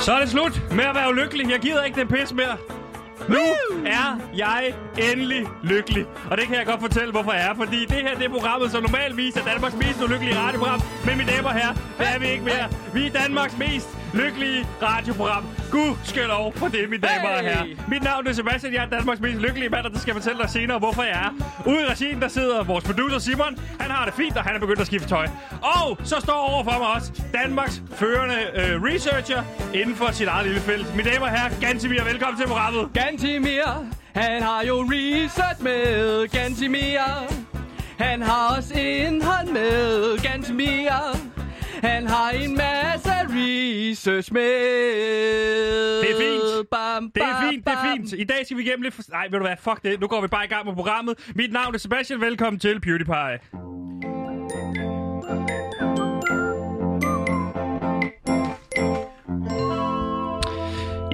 Så er det slut med at være ulykkelig. Jeg gider ikke den pis mere. Nu er jeg endelig lykkelig. Og det kan jeg godt fortælle, hvorfor jeg er. Fordi det her det er programmet, som normalvis er Danmarks mest ulykkelige radioprogram. Men mine damer og herrer, det er vi ikke mere. Vi er Danmarks mest lykkelige radioprogram. Gud skal lov for det, mine damer og herrer. Mit navn er Sebastian. Jeg er Danmarks mest lykkelige mand, og det skal jeg fortælle dig senere, hvorfor jeg er. Ude i regien, der sidder vores producer Simon. Han har det fint, og han er begyndt at skifte tøj. Og så står over for mig også Danmarks førende øh, researcher inden for sit eget lille felt. Mine damer og herrer, Gansimir, velkommen til programmet. Gantimir, han har jo research med Gantimir. Han har også indhold med Gantimir. Han har en masse research med. Det er fint. Bam, Det er bam, fint, det er bam. fint. I dag skal vi igennem lidt... For... Nej, ved du hvad? Fuck det. Nu går vi bare i gang med programmet. Mit navn er Sebastian. Velkommen til PewDiePie.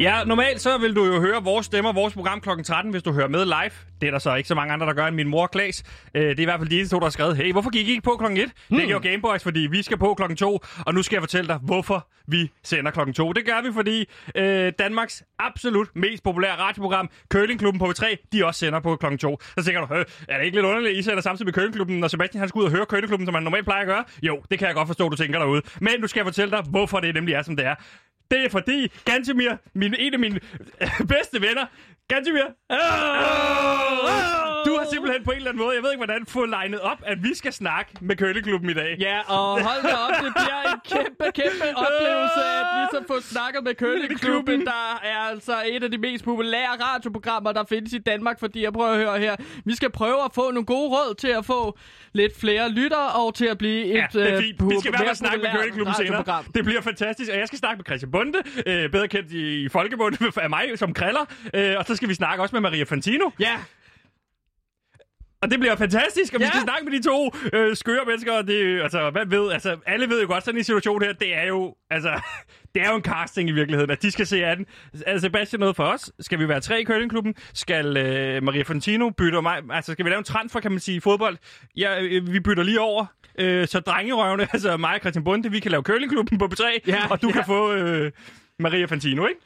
Ja, normalt så vil du jo høre vores stemmer, vores program kl. 13, hvis du hører med live. Det er der så ikke så mange andre, der gør end min mor, Klaas. Øh, det er i hvert fald de eneste to, der har skrevet, hey, hvorfor gik I ikke på klokken 1? Hmm. Det gjorde Gameboys, fordi vi skal på klokken 2, og nu skal jeg fortælle dig, hvorfor vi sender klokken 2. Det gør vi, fordi øh, Danmarks absolut mest populære radioprogram, Curlingklubben på 3, de også sender på klokken 2. Så tænker du, øh, er det ikke lidt underligt, I sender samtidig med Curlingklubben, når Sebastian han skal ud og høre Curlingklubben, som han normalt plejer at gøre? Jo, det kan jeg godt forstå, du tænker derude. Men nu skal jeg fortælle dig, hvorfor det nemlig er, som det er. Det er fordi Gantemir, min, en af mine øh, bedste venner, Gantemir, øh, du har simpelthen på en eller anden måde, jeg ved ikke hvordan, fået legnet op, at vi skal snakke med Køleklubben i dag. Ja, og hold da op, det bliver en kæmpe, kæmpe oplevelse at ligesom få snakket med Køleklubben, der er altså et af de mest populære radioprogrammer, der findes i Danmark, fordi jeg prøver at høre her. Vi skal prøve at få nogle gode råd til at få lidt flere lytter og til at blive et Ja, det er øh, fint. Vi skal være med at snakke med populært Køleklubben senere. Det bliver fantastisk, og jeg skal snakke med Christian Bunde, øh, bedre kendt i, i Folkebunde af mig som kriller, øh, og så skal vi snakke også med Maria Fantino. Ja, Og det bliver fantastisk, og vi Ja. skal snakke med de to øh, skøre mennesker, og det, altså, hvad ved, altså, alle ved jo godt, sådan en situation her, det er jo, altså, det er jo en casting i virkeligheden, at de skal se an. Altså, Sebastian noget for os. Skal vi være tre i curlingklubben? Skal øh, Maria Fontino bytte mig? Altså, skal vi lave en transfer, kan man sige, i fodbold? Ja, øh, vi bytter lige over. Øh, så drengerøvene, altså mig og Christian Bunde, vi kan lave curlingklubben på B3, Ja, og du ja. kan få øh, Maria Fantino, ikke?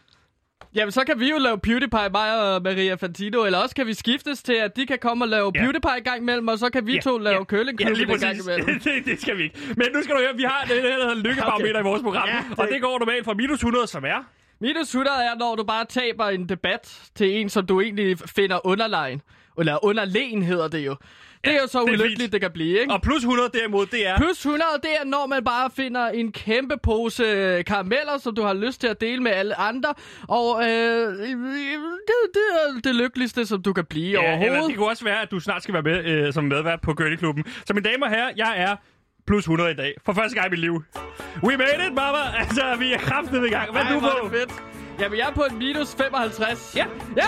Jamen, så kan vi jo lave PewDiePie, mig og Maria Fantino, eller også kan vi skiftes til, at de kan komme og lave Ja. PewDiePie i gang imellem, og så kan vi to lave ja, curlingklubben lige i gang imellem. det, det skal vi ikke. Men nu skal du høre, vi har det, der hedder lykkebarometer Okay. i vores program, Ja, ja, det... og det går normalt fra minus 100, som er Minus 100 er, når du bare taber en debat til en, som du egentlig finder underlegen. Eller underlegen hedder det jo. Det er jo så det ulykkeligt, fint. det kan blive, ikke? Og plus 100 derimod, det er... Plus 100, det er, når man bare finder en kæmpe pose øh, karameller, som du har lyst til at dele med alle andre. Og øh, det, det er det lykkeligste, som du kan blive Ja, eller overhovedet. det kunne også være, at du snart skal være med øh, som medvært på Curlingklubben. Så mine damer og herrer, jeg er plus 100 i dag. For første gang i mit liv. We made it, mama! Altså, vi er kraftet i gang. Hvad Ej, du på? det fedt. Jamen, jeg er på en minus 55. Ja. Ja.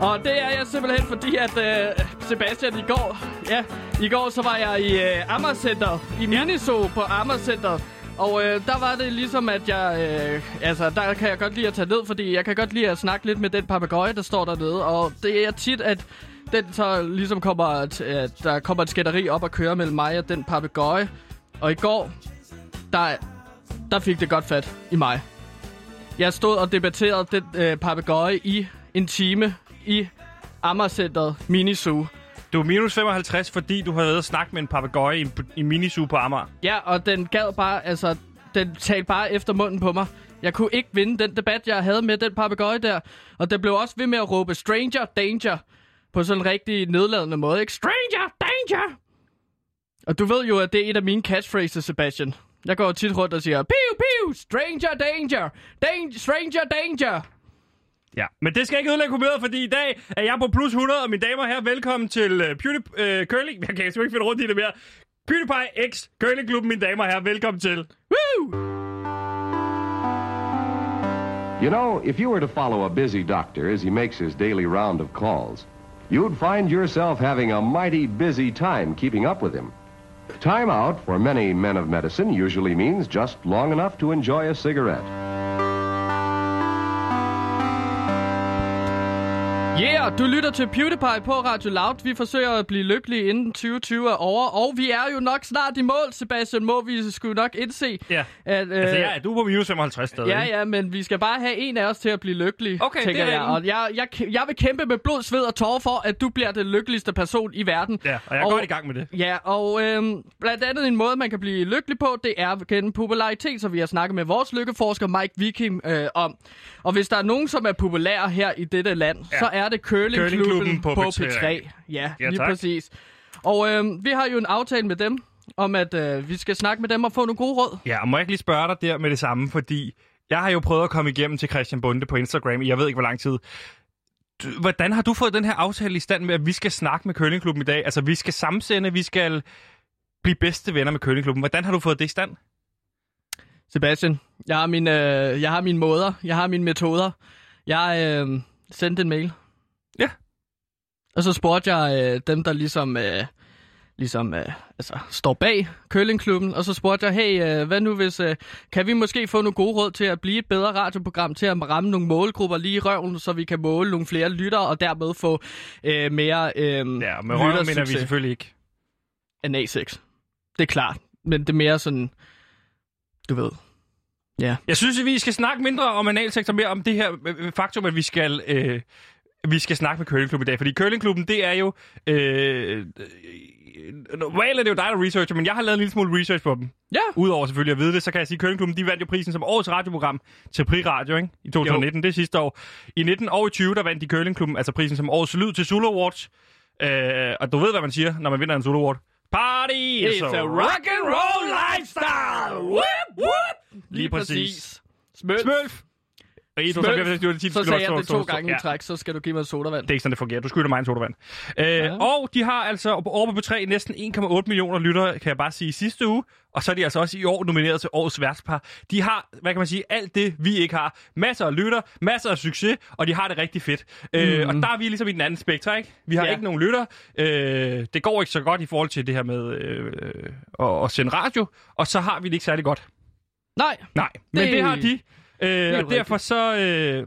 Og det er jeg simpelthen, fordi at øh, Sebastian i går, ja, i går så var jeg i øh, Amagercenter, i Miniso på Amagercenter. Og øh, der var det ligesom, at jeg, øh, altså der kan jeg godt lide at tage ned, fordi jeg kan godt lide at snakke lidt med den papegøje, der står dernede. Og det er tit, at den så ligesom kommer, at, at der kommer et skætteri op og kører mellem mig og den papegøje. Og i går, der, der fik det godt fat i mig. Jeg stod og debatterede den øh, papegøje i en time i Amagercenteret Minisu. Du er minus 55, fordi du har været og snakket med en papegøje i en, en minisu på Amager. Ja, og den gad bare, altså, den talte bare efter munden på mig. Jeg kunne ikke vinde den debat, jeg havde med den papegøje der. Og den blev også ved med at råbe Stranger Danger på sådan en rigtig nedladende måde, ikke? Stranger Danger! Og du ved jo, at det er et af mine catchphrases, Sebastian. Jeg går tit rundt og siger, Piu, piu, Stranger Danger! Danger, Stranger Danger! Ja, men det skal ikke ødelægge humøret, fordi i dag er jeg på plus 100, og mine damer og herrer, velkommen til øh, uh, PewDiePie uh, øh, Curling. Jeg kan simpelthen ikke finde rundt i det mere. PewDiePie X Curlingklubben, mine damer og herrer, velkommen til. Woo! You know, if you were to follow a busy doctor as he makes his daily round of calls, you'd find yourself having a mighty busy time keeping up with him. Time out for many men of medicine usually means just long enough to enjoy a cigarette. Yeah, du lytter til PewDiePie på Radio Loud. Vi forsøger at blive lykkelige inden 2020 er over, og vi er jo nok snart i mål, Sebastian. Må vi skulle nok indse. Ja. At, øh, Altså, ja, du er på minus 55 stadig. Ja, ja, men vi skal bare have en af os til at blive lykkelig, Okay, det tænker er jeg. Og jeg, jeg, jeg vil kæmpe med blod, sved og tårer for, at du bliver den lykkeligste person i verden. Ja, og jeg er Og- godt i gang med det. Ja, og øhm, blandt andet en måde, man kan blive lykkelig på, det er gennem popularitet, som vi har snakket med vores lykkeforsker Mike Viking øh, om. Og hvis der er nogen, som er populære her i dette land, Ja. så er det Curlingklubben Curlingklubben på, på på P3. P3. Ja, Ja, lige tak. præcis. Og øhm, vi har jo en aftale med dem, om at øh, vi skal snakke med dem og få nogle gode råd. Ja, og må jeg ikke lige spørge dig der med det samme, fordi jeg har jo prøvet at komme igennem til Christian Bunde på Instagram i jeg ved ikke hvor lang tid. Hvordan har du fået den her aftale i stand med, at vi skal snakke med Køllingklubben i dag? Altså, vi skal samsende, vi skal blive bedste venner med Køllingklubben. Hvordan har du fået det i stand? Sebastian, jeg har, min, øh, jeg har mine måder, jeg har mine metoder. Jeg øh, sendte en mail. Ja. Og så spurgte jeg øh, dem, der ligesom, øh, ligesom øh, altså, står bag Køllingklubben, og så spurgte jeg, hey, øh, hvad nu hvis, øh, kan vi måske få nogle gode råd til at blive et bedre radioprogram, til at ramme nogle målgrupper lige i røven, så vi kan måle nogle flere lyttere, og dermed få øh, mere øh, Ja, med røven mener vi selvfølgelig ikke. end A6. Det er klart, men det er mere sådan, du ved, ja. Jeg synes, at vi skal snakke mindre om analsektor, mere om det her øh, faktum, at vi skal... Øh, vi skal snakke med Curlingklubben i dag, fordi Curlingklubben, det er jo... Øh, øh, normalt er det jo dig, der researcher, men jeg har lavet en lille smule research på dem. Ja, Udover selvfølgelig at vide det, så kan jeg sige, at Køllingklubben, de vandt jo prisen som årets radioprogram til Pri Radio, ikke? I 2019, jo. det sidste år. I 19 og i 20, der vandt de Køllingklubben, altså prisen som årets lyd til Zulu Awards. Øh, og du ved, hvad man siger, når man vinder en Zulu Award. Party It's a a rock and roll lifestyle! Whoop, whoop! Lige præcis. Smølf. Smølf! I, du, så, det tit, Så sagde jeg det to gange i træk, så skal du give mig en sodavand. Det er ikke sådan, det fungerer. Du skylder mig en sodavand. Øh, ja. Og de har altså over på B3 næsten 1,8 millioner lyttere, kan jeg bare sige, sidste uge. Og så er de altså også i år nomineret til årets værtspar. De har, hvad kan man sige, alt det, vi ikke har. Masser af lytter, masser af succes, og de har det rigtig fedt. Mm. Øh, og der er vi ligesom i den anden spektrum, ikke? Vi har ja. ikke nogen lytter. Øh, det går ikke så godt i forhold til det her med øh, at, at sende radio. Og så har vi det ikke særlig godt. Nej, Nej, men Det- det har de. Øh, og derfor så, øh,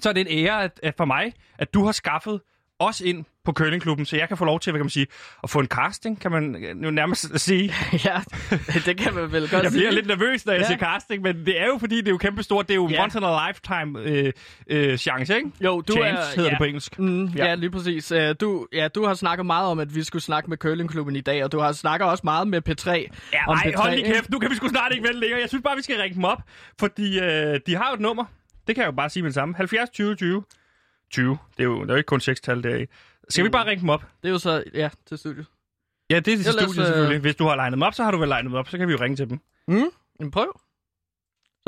så er det en ære at, at for mig, at du har skaffet os ind på Curlingklubben, så jeg kan få lov til, hvad kan man sige, at få en casting, kan man øh, jo nærmest sige. ja, det kan man vel godt Jeg sige. bliver lidt nervøs, når jeg Ja. siger casting, men det er jo fordi, det er jo kæmpestort. Det er jo Ja. once in a lifetime øh, øh, chance, ikke? Jo, du Chance er, hedder ja. det på engelsk. Mm, ja. Ja. lige præcis. Øh, Du, ja, du har snakket meget om, at vi skulle snakke med Curlingklubben i dag, og du har snakket også meget med P3 Ja, om ej, P3. hold lige kæft. Nu kan vi sgu snart ikke vente længere. Jeg synes bare, vi skal ringe dem op, fordi øh, de har jo et nummer. Det kan jeg jo bare sige med det samme. 70 20 20 20. Det er jo, det er jo ikke kun 6 tal der. Skal vi bare ringe dem op? Det er jo så, ja, til studiet. Ja, det er til studiet øh, selvfølgelig. Hvis du har legnet dem op, så har du vel legnet dem op. Så kan vi jo ringe til dem. Mm, men prøv.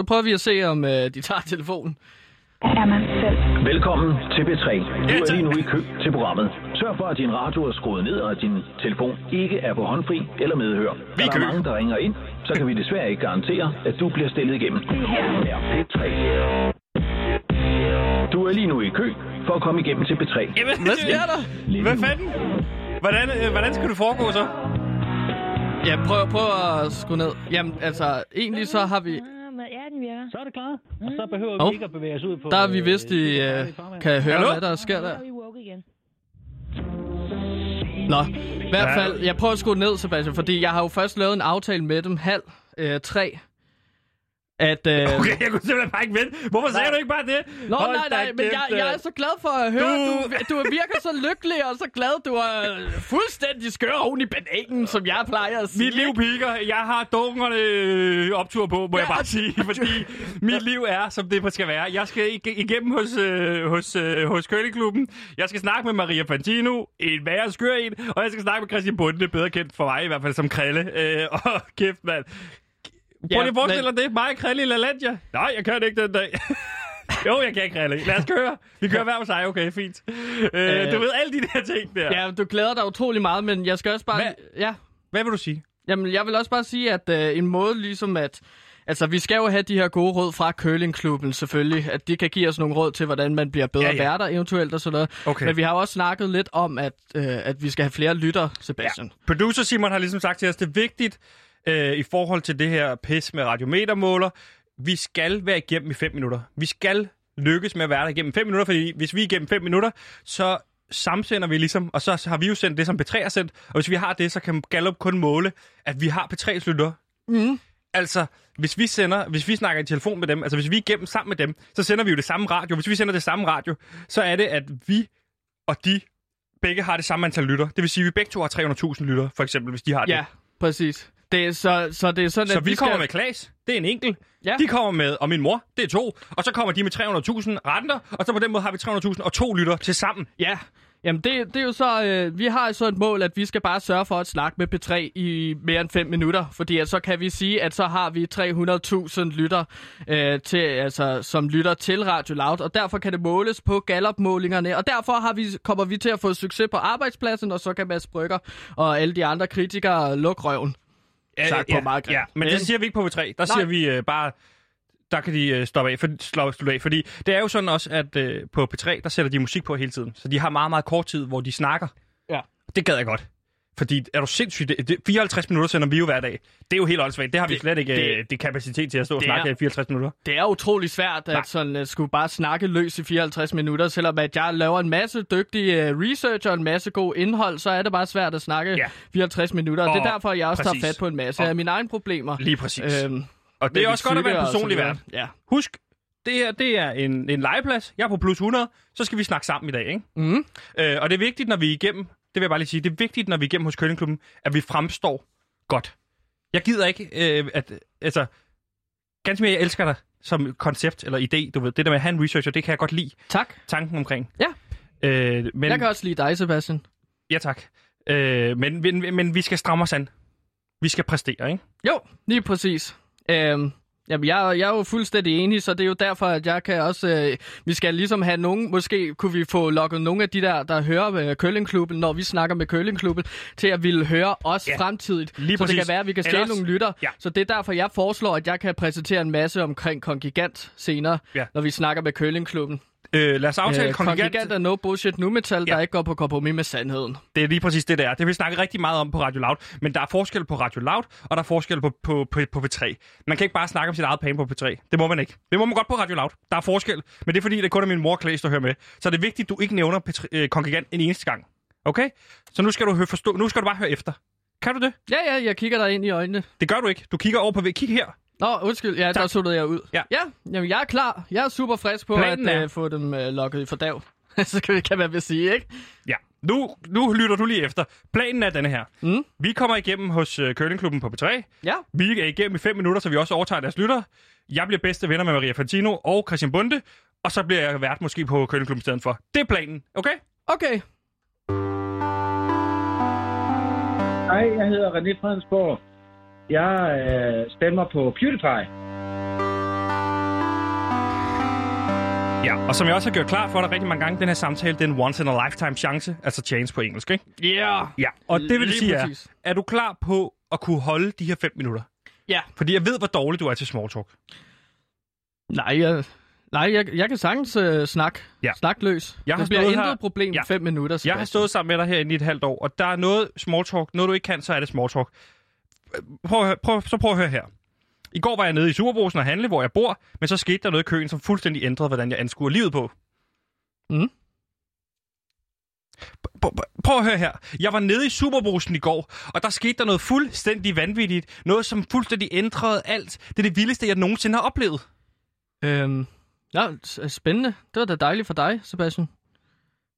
Så prøver vi at se, om øh, de tager telefonen. er man selv. Velkommen til B3. Du Ja, er lige nu i kø til programmet. Sørg for, at din radio er skruet ned, og at din telefon ikke er på håndfri eller medhør. Vi er der er mange, der ringer ind, så kan vi desværre ikke garantere, at du bliver stillet igennem. Er B3. Du er lige nu i kø for at komme igennem til B3. Jamen, Hvad sker der? Hvad fanden? Hvordan, øh, hvordan skal du foregå så? Ja, prøv, prøv at skrue ned. Jamen, altså, egentlig så har vi... Ja, den virker. Så er det klar, og så behøver Hov. vi ikke at bevæge os ud på... Der er vi øh, vist i... Øh, kan høre, Hallo? hvad der sker der. er. Nå, i hvert fald, jeg prøver at skrue ned, Sebastian, fordi jeg har jo først lavet en aftale med dem halv øh, tre. At, øh, Okay, jeg kunne simpelthen bare ikke vente. Hvorfor sagde du ikke bare det? Nå, Hold nej, nej, men jeg, jeg er øh. så glad for at høre, Du- du, du virker så lykkelig og så glad. Du er fuldstændig skør oven i bananen, som jeg plejer at sige. Mit liv piker. Jeg har dungerne øh, optur på, må Ja. jeg bare sige. Fordi mit liv er, som det skal være. Jeg skal ig- igennem hos, øh, hos, øh, hos Køleklubben. Jeg skal snakke med Maria Fantino, en værre skør en. Og jeg skal snakke med Christian Bunde, bedre kendt for mig i hvert fald som Krille. Øh, og kæft, mand. Prøv Ja, lige at forestille dig det. Mig og Krille i LaLandia. Nej, jeg kan ikke den dag. jo, jeg kan Krille. Lad os køre. Vi kører hver for sig. Okay, fint. Øh, Øh. du ved alle de der ting der. Ja, du glæder dig utrolig meget, men jeg skal også bare... Hvad? Ja, Hvad vil du sige? Jamen, jeg vil også bare sige, at øh, en måde ligesom at... Altså, vi skal jo have de her gode råd fra Curlingklubben, selvfølgelig. At de kan give os nogle råd til, hvordan man bliver bedre Ja, ja, ja. ja. værter eventuelt og sådan noget. Okay. Men vi har også snakket lidt om, at, øh, at vi skal have flere lytter, Sebastian. Producer Simon har ligesom sagt til os, det er vigtigt øh, i forhold til det her pis med radiometermåler. Vi skal være igennem i 5 minutter. Vi skal lykkes med at være der igennem 5 minutter, fordi hvis vi er igennem 5 minutter, så samsender vi ligesom, og så har vi jo sendt det, som P3 har sendt, og hvis vi har det, så kan Gallup kun måle, at vi har P3's lytter. Mm. Altså, hvis vi sender, hvis vi snakker i telefon med dem, altså hvis vi er igennem sammen med dem, så sender vi jo det samme radio. Hvis vi sender det samme radio, så er det, at vi og de begge har det samme antal lytter. Det vil sige, at vi begge to har 300.000 lytter, for eksempel, hvis de har det. Ja, præcis. Det så, så det er sådan, Så at vi, vi kommer skal... med Klaas, det er en enkelt. Ja. De kommer med, og min mor, det er to. Og så kommer de med 300.000 renter, og så på den måde har vi 300.000 og to lytter til sammen. Ja, Jamen det, det er jo så, øh, vi har så et mål, at vi skal bare sørge for at snakke med P3 i mere end 5 minutter, fordi at så kan vi sige, at så har vi 300.000 lytter, øh, til, altså, som lytter til Radio Loud, og derfor kan det måles på Gallup-målingerne, og derfor har vi, kommer vi til at få succes på arbejdspladsen, og så kan Mads Brygger og alle de andre kritikere lukke røven. Sagt på meget grimt. Ja, men det siger vi ikke på V3. Der siger vi øh, bare, der kan de øh, stoppe af, for, slå, slå af. Fordi det er jo sådan også, at øh, på P3, der sætter de musik på hele tiden. Så de har meget, meget kort tid, hvor de snakker. Ja. Det gad jeg godt. Fordi er du sindssygt, det, det, 54 minutter sender vi jo hver dag. Det er jo helt åndssvagt. Det har vi Det- slet ikke det- det, det kapacitet til at stå og snakke er- i 54 minutter. Det er utrolig svært Nej. at sådan, uh, skulle bare snakke løs i 54 minutter, selvom at jeg laver en masse dygtig uh, research og en masse god indhold, så er det bare svært at snakke Ja. 54 minutter. Og det er derfor, jeg også præcis. tager fat på en masse Og- af mine egne problemer. Lige præcis. Øhm, og det er også godt at være en personlig vært. Ja. Husk, det her det er en, en legeplads. Jeg er på plus 100. Så skal vi snakke sammen i dag, ikke? Mm. Øh, og det er vigtigt, når vi er igennem, det vil jeg bare lige sige, det er vigtigt, når vi er igennem hos Køllingklubben, at vi fremstår godt. Jeg gider ikke, øh, at, altså, ganske mere, jeg elsker dig som koncept eller idé, du ved. Det der med at have en researcher, det kan jeg godt lide, Tak. tanken omkring. Ja. Øh, men, Jeg kan også lide dig, Sebastian. Ja, tak. Øh, men, men, men vi skal stramme os an. Vi skal præstere, ikke? Jo, lige præcis. Øhm, jamen, jeg, jeg er jo fuldstændig enig, så det er jo derfor, at jeg kan også... Øh, vi skal ligesom have nogen... Måske kunne vi få lukket nogle af de der, der hører øh, Køllingklubben, når vi snakker med Køllingklubben, til at ville høre os Ja, fremtidigt. lige så det præcis. kan være, at vi kan stjæle Ellers- nogle lytter. Ja. Så det er derfor, jeg foreslår, at jeg kan præsentere en masse omkring Kongigant senere, Ja. når vi snakker med Køllingklubben. Øh, lad os aftale Øh, kongigant. Kongigant er no bullshit nu metal, Ja. der ikke går på kompromis med sandheden. Det er lige præcis det, der er. Det har vi snakket rigtig meget om på Radio Loud. Men der er forskel på Radio Loud, og der er forskel på, på, på, på P3. Man kan ikke bare snakke om sit eget penge på P3. Det må man ikke. Det må man godt på Radio Loud. Der er forskel. Men det er fordi, det kun er min mor Klaas, der hører med. Så det er vigtigt, at du ikke nævner P3, øh, kongigant en eneste gang. Okay? Så nu skal du høre, forstå, nu skal du bare høre efter. Kan du det? Ja, ja, jeg kigger dig ind i øjnene. Det gør du ikke. Du kigger over på Kig her. Nå, undskyld. Ja, der Tak. suttede jeg ud. Ja. ja jamen, jeg er klar. Jeg er super frisk på Planen at er- uh, få dem uh, lukket i fordav. Så kan, vi, kan man vel sige, ikke? Ja. Nu, nu lytter du lige efter. Planen er denne her. Mm. Vi kommer igennem hos øh, Curlingklubben på P3. Ja. Vi er igennem i fem minutter, så vi også overtager deres lytter. Jeg bliver bedste venner med Maria Fantino og Christian Bunde, og så bliver jeg vært måske på Køllingklubben i stedet for. Det er planen, okay? Okay. Hej, jeg hedder René Fredensborg. Jeg øh, stemmer på PewDiePie. Ja, og som jeg også har gjort klar for dig rigtig mange gange, den her samtale, det er en once in a lifetime chance, altså chance på engelsk, ikke? Yeah. Ja, og det vil Lige sige er, præcis. er du klar på at kunne holde de her fem minutter? Ja. Fordi jeg ved, hvor dårlig du er til small talk. Nej, jeg, nej jeg, jeg kan sagtens uh, snakke. Ja. Snak løs. Jeg har det bliver intet her- problem i Ja. fem minutter, Jeg har Sebastian. stået sammen med dig herinde i et halvt år, og der er noget small talk, noget du ikke kan, så er det small talk. Prøv, prøv, så prøv at høre her. I går var jeg nede i Superbrusen og handle, hvor jeg bor, men så skete der noget i køen, som fuldstændig ændrede, hvordan jeg anskuer livet på. Mm. Prøv, at høre her. Jeg var nede i Superbrusen i går, og der skete der noget fuldstændig vanvittigt. Noget, som fuldstændig ændrede alt. Det er det vildeste, jeg nogensinde har oplevet. Øhm, ja, spændende. Det var da dejligt for dig, Sebastian.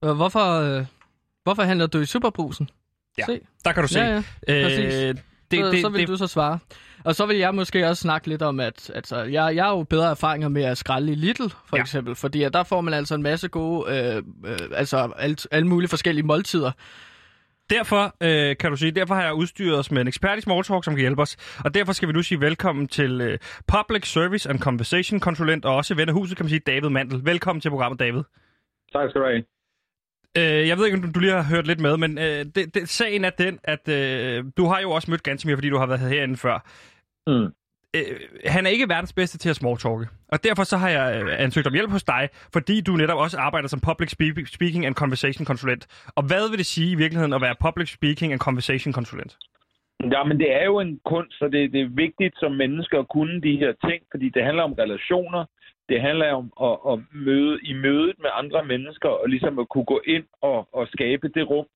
Øh, hvorfor, øh, hvorfor handler du i Superbrusen? Ja, Se. Der kan du se. Ja, ja. Øh, Det, så, det, så vil det, du så svare. Og så vil jeg måske også snakke lidt om, at altså, jeg, jeg har jo bedre erfaringer med at skralde i Lidl, for Ja. eksempel. Fordi at der får man altså en masse gode, øh, øh, altså alt, alle mulige forskellige måltider. Derfor øh, kan du sige, derfor har jeg udstyret os med en ekspert i small talk, som kan hjælpe os. Og derfor skal vi nu sige velkommen til øh, Public Service and Conversation konsulent og også ven af huset, kan man sige, David Mandel. Velkommen til programmet, David. Tak skal du have. Øh, jeg ved ikke, om du, lige har hørt lidt med, men øh, det, det, sagen er den, at øh, du har jo også mødt Gantemir, fordi du har været herinde før. Mm. Øh, han er ikke verdens bedste til at smalltalke, og derfor så har jeg øh, ansøgt om hjælp hos dig, fordi du netop også arbejder som Public Spe- Speaking and Conversation konsulent. Og hvad vil det sige i virkeligheden at være Public Speaking and Conversation konsulent? Ja, men det er jo en kunst, så det, det er vigtigt som mennesker at kunne de her ting, fordi det handler om relationer. Det handler om at, at møde i mødet med andre mennesker, og ligesom at kunne gå ind og, og skabe det rum,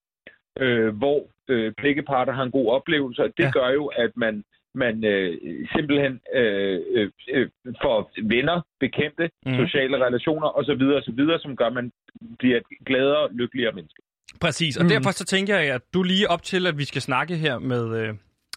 øh, hvor øh, begge parter har en god oplevelse. Og det Ja. gør jo, at man, man øh, simpelthen øh, øh, øh, får venner, bekendte, mm. sociale relationer osv., osv., som gør, at man bliver et gladere, lykkeligere menneske. Præcis, og mm. derfor så tænker jeg, at du lige op til, at vi skal snakke her med, øh,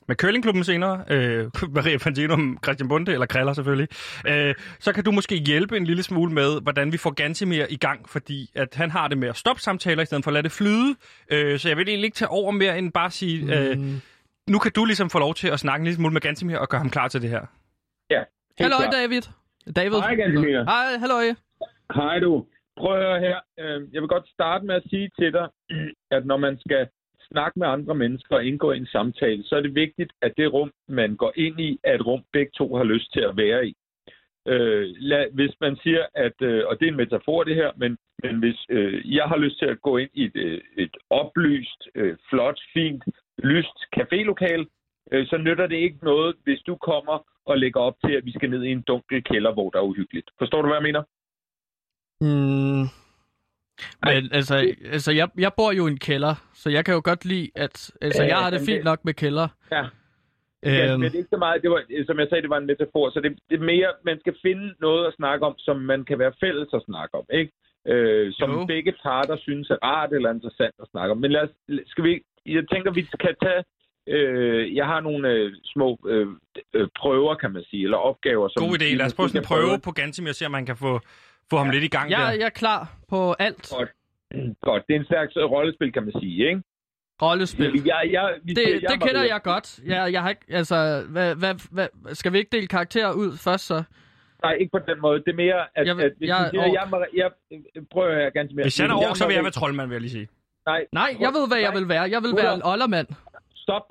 med Curlingklubben senere, øh, Maria Fantino, Christian Bunde, eller Kriller selvfølgelig, øh, så kan du måske hjælpe en lille smule med, hvordan vi får Gantemir i gang, fordi at han har det med at stoppe samtaler, i stedet for at lade det flyde. Øh, så jeg vil egentlig ikke tage over mere, end bare sige, øh, nu kan du ligesom få lov til at snakke en lille smule med Gantemir og gøre ham klar til det her. Ja, klart. David. David. Hej, Gantemir. Hej, halløj. Hej du. Prøv at høre her. Øh, Jeg vil godt starte med at sige til dig, at når man skal snakke med andre mennesker og indgå i en samtale, så er det vigtigt, at det rum, man går ind i, er et rum, begge to har lyst til at være i. Øh, lad, hvis man siger, at, øh, og det er en metafor det her, men, men hvis øh, jeg har lyst til at gå ind i et, øh, et oplyst, øh, flot, fint, lyst cafélokal, øh, så nytter det ikke noget, hvis du kommer og lægger op til, at vi skal ned i en dunkel kælder, hvor der er uhyggeligt. Forstår du, hvad jeg mener? Mm. Men altså, altså jeg, jeg bor jo i en kælder, så jeg kan jo godt lide, at altså, jeg har det fint det- nok med kælder. Ja. Ja, Øhm, men det er ikke så meget, det var, som jeg sagde, det var en metafor, så det, det er mere, man skal finde noget at snakke om, som man kan være fælles at snakke om, ikke? Øh, som Jo. begge parter synes er rart eller interessant at snakke om. Men lad os, skal vi, jeg tænker, vi kan tage, øh, jeg har nogle øh, små øh, øh, prøver, kan man sige, eller opgaver. Som God idé. Lad os prøve sådan en prøve på Gantemir og se, om man kan få, få ham lidt i gang jeg, der. jeg er klar på alt. Godt. Godt, det er en slags rollespil, kan man sige, ikke? Rollespil. Jeg, jeg, vi, Det, jeg, det kender jeg godt. Jeg, jeg har ikke, altså, hvad, hvad, hvad, skal vi ikke dele karakterer ud først så? Nej, ikke på den måde. Det er mere, at, Jeg jeg, vil- at hvis jeg er jeg, siger, jeg, jeg, jeg, jeg prøver her ganske mere. Hvis han er Jeg ork, så vil jeg være troldmand, vil jeg lige sige. Nej, Nej, jeg ved, hvad jeg vil være. Jeg vil være en oldermand. stop,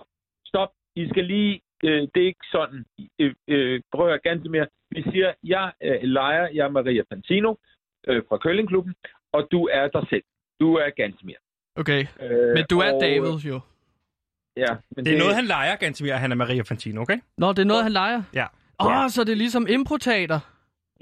stop. I skal lige, øh, det er ikke sådan. Øh, øh, prøv at høre ganske mere. Vi siger, jeg er Lejer, jeg er Maria Fantino øh, fra Køllingklubben, og du er dig selv. Du er ganske mere. Okay. Øh, Men du er og, David jo. Ja, men Det er noget, han leger, Gantemir, han er Maria Fantino, okay? Nå, det er noget, han leger? Ja. Åh, oh, så det er ligesom improtater.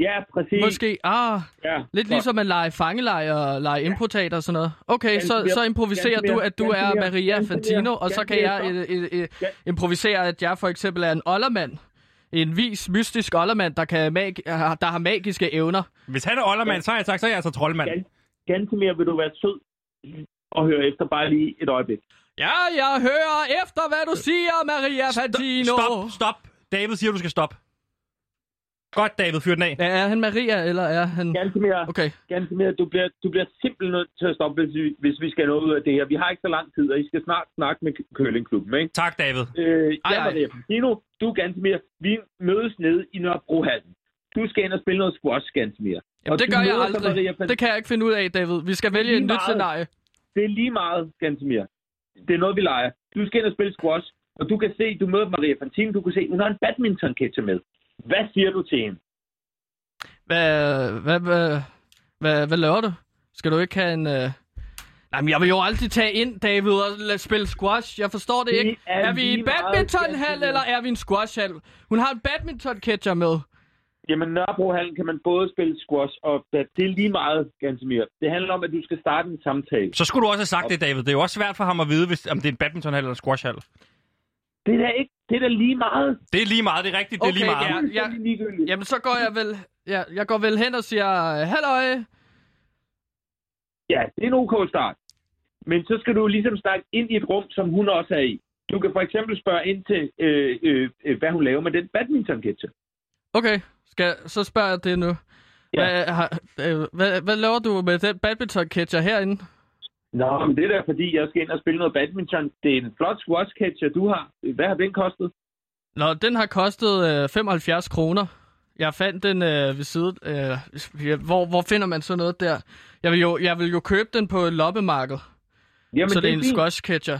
Ja, præcis. Måske, ah, Ja, lidt godt. ligesom at lege fangelej og lege improtater og sådan noget. Okay, så, Ganske så improviserer du, at du er mere. Maria Fantino, og så kan jeg øh, øh, øh, improvisere, at jeg for eksempel er en oldermand. En vis, mystisk oldermand, der, kan mag- der har magiske evner. Hvis han er oldermand, så har jeg sagt, så er jeg altså troldmand. Gan- ganske mere vil du være sød og høre efter bare lige et øjeblik. Ja, jeg hører efter, hvad du siger, Maria Fantino. Stop, stop. David siger, du skal stoppe. Godt, David, fyr den af. Ja, er han Maria, eller er han... Ganske mere. Okay. ganske mere. Du bliver, du bliver simpelthen nødt til at stoppe, hvis vi, hvis vi skal nå ud af det her. Vi har ikke så lang tid, og I skal snart snakke med Køllingklubben, ikke? Tak, David. Øh, Ej, jeg Maria Fantino. Du er ganske mere. Vi mødes nede i Nørrebrohallen. Du skal ind og spille noget squash, ganske mere. Jamen, Og det gør jeg Maria aldrig. Fan- Det kan jeg ikke finde ud af, David. Vi skal vælge et nyt scenarie. Det er lige meget, ganske mere. Det er noget, vi leger. Du skal ind og spille squash, og du kan se, du møder Maria Fantino, du kan se, hun har en badminton-ketcher med. Hvad siger du til hende? Hvad, hvad, hvad, hvad, hvad laver du? Skal du ikke have en... Øh... Nej, men jeg vil jo aldrig tage ind, David, og lade spille squash. Jeg forstår det Det ikke. er Er vi i en badmintonhal, eller er vi i en squashhal? Hun har en badminton-catcher med. Jamen, Nørrebrohallen kan man både spille squash og bad. Det er lige meget, ganske mere. Det handler om, at du skal starte en samtale. Så skulle du også have sagt det, David. Det er jo også svært for ham at vide, hvis, om det er en badmintonhal eller en squashhal. Det er da ikke, det er da lige meget. Det er lige meget, det er rigtigt, det er Okay, lige meget. ja. Er ligegyldigt. Jamen, så går jeg vel... Ja, jeg går vel hen og siger, halløj. Ja, det er en ok start. Men så skal du ligesom snakke ind i et rum, som hun også er i. Du kan for eksempel spørge ind til, øh, øh, øh, hvad hun laver med den badminton-ketcher. Okay, skal, så spørger jeg det nu. Ja. Hvad, har, øh, hvad, hvad laver du med den badminton-catcher herinde? Nå, men det er da fordi, jeg skal ind og spille noget badminton. Det er en flot squash-ketcher, du har. Hvad har den kostet? Nå, den har kostet øh, 75 kroner. Jeg fandt den øh, ved siden. Øh, hvor, hvor finder man så noget der? Jeg vil jo, jeg vil jo købe den på et loppemarked. Jamen, så det er en fint. squash catcher.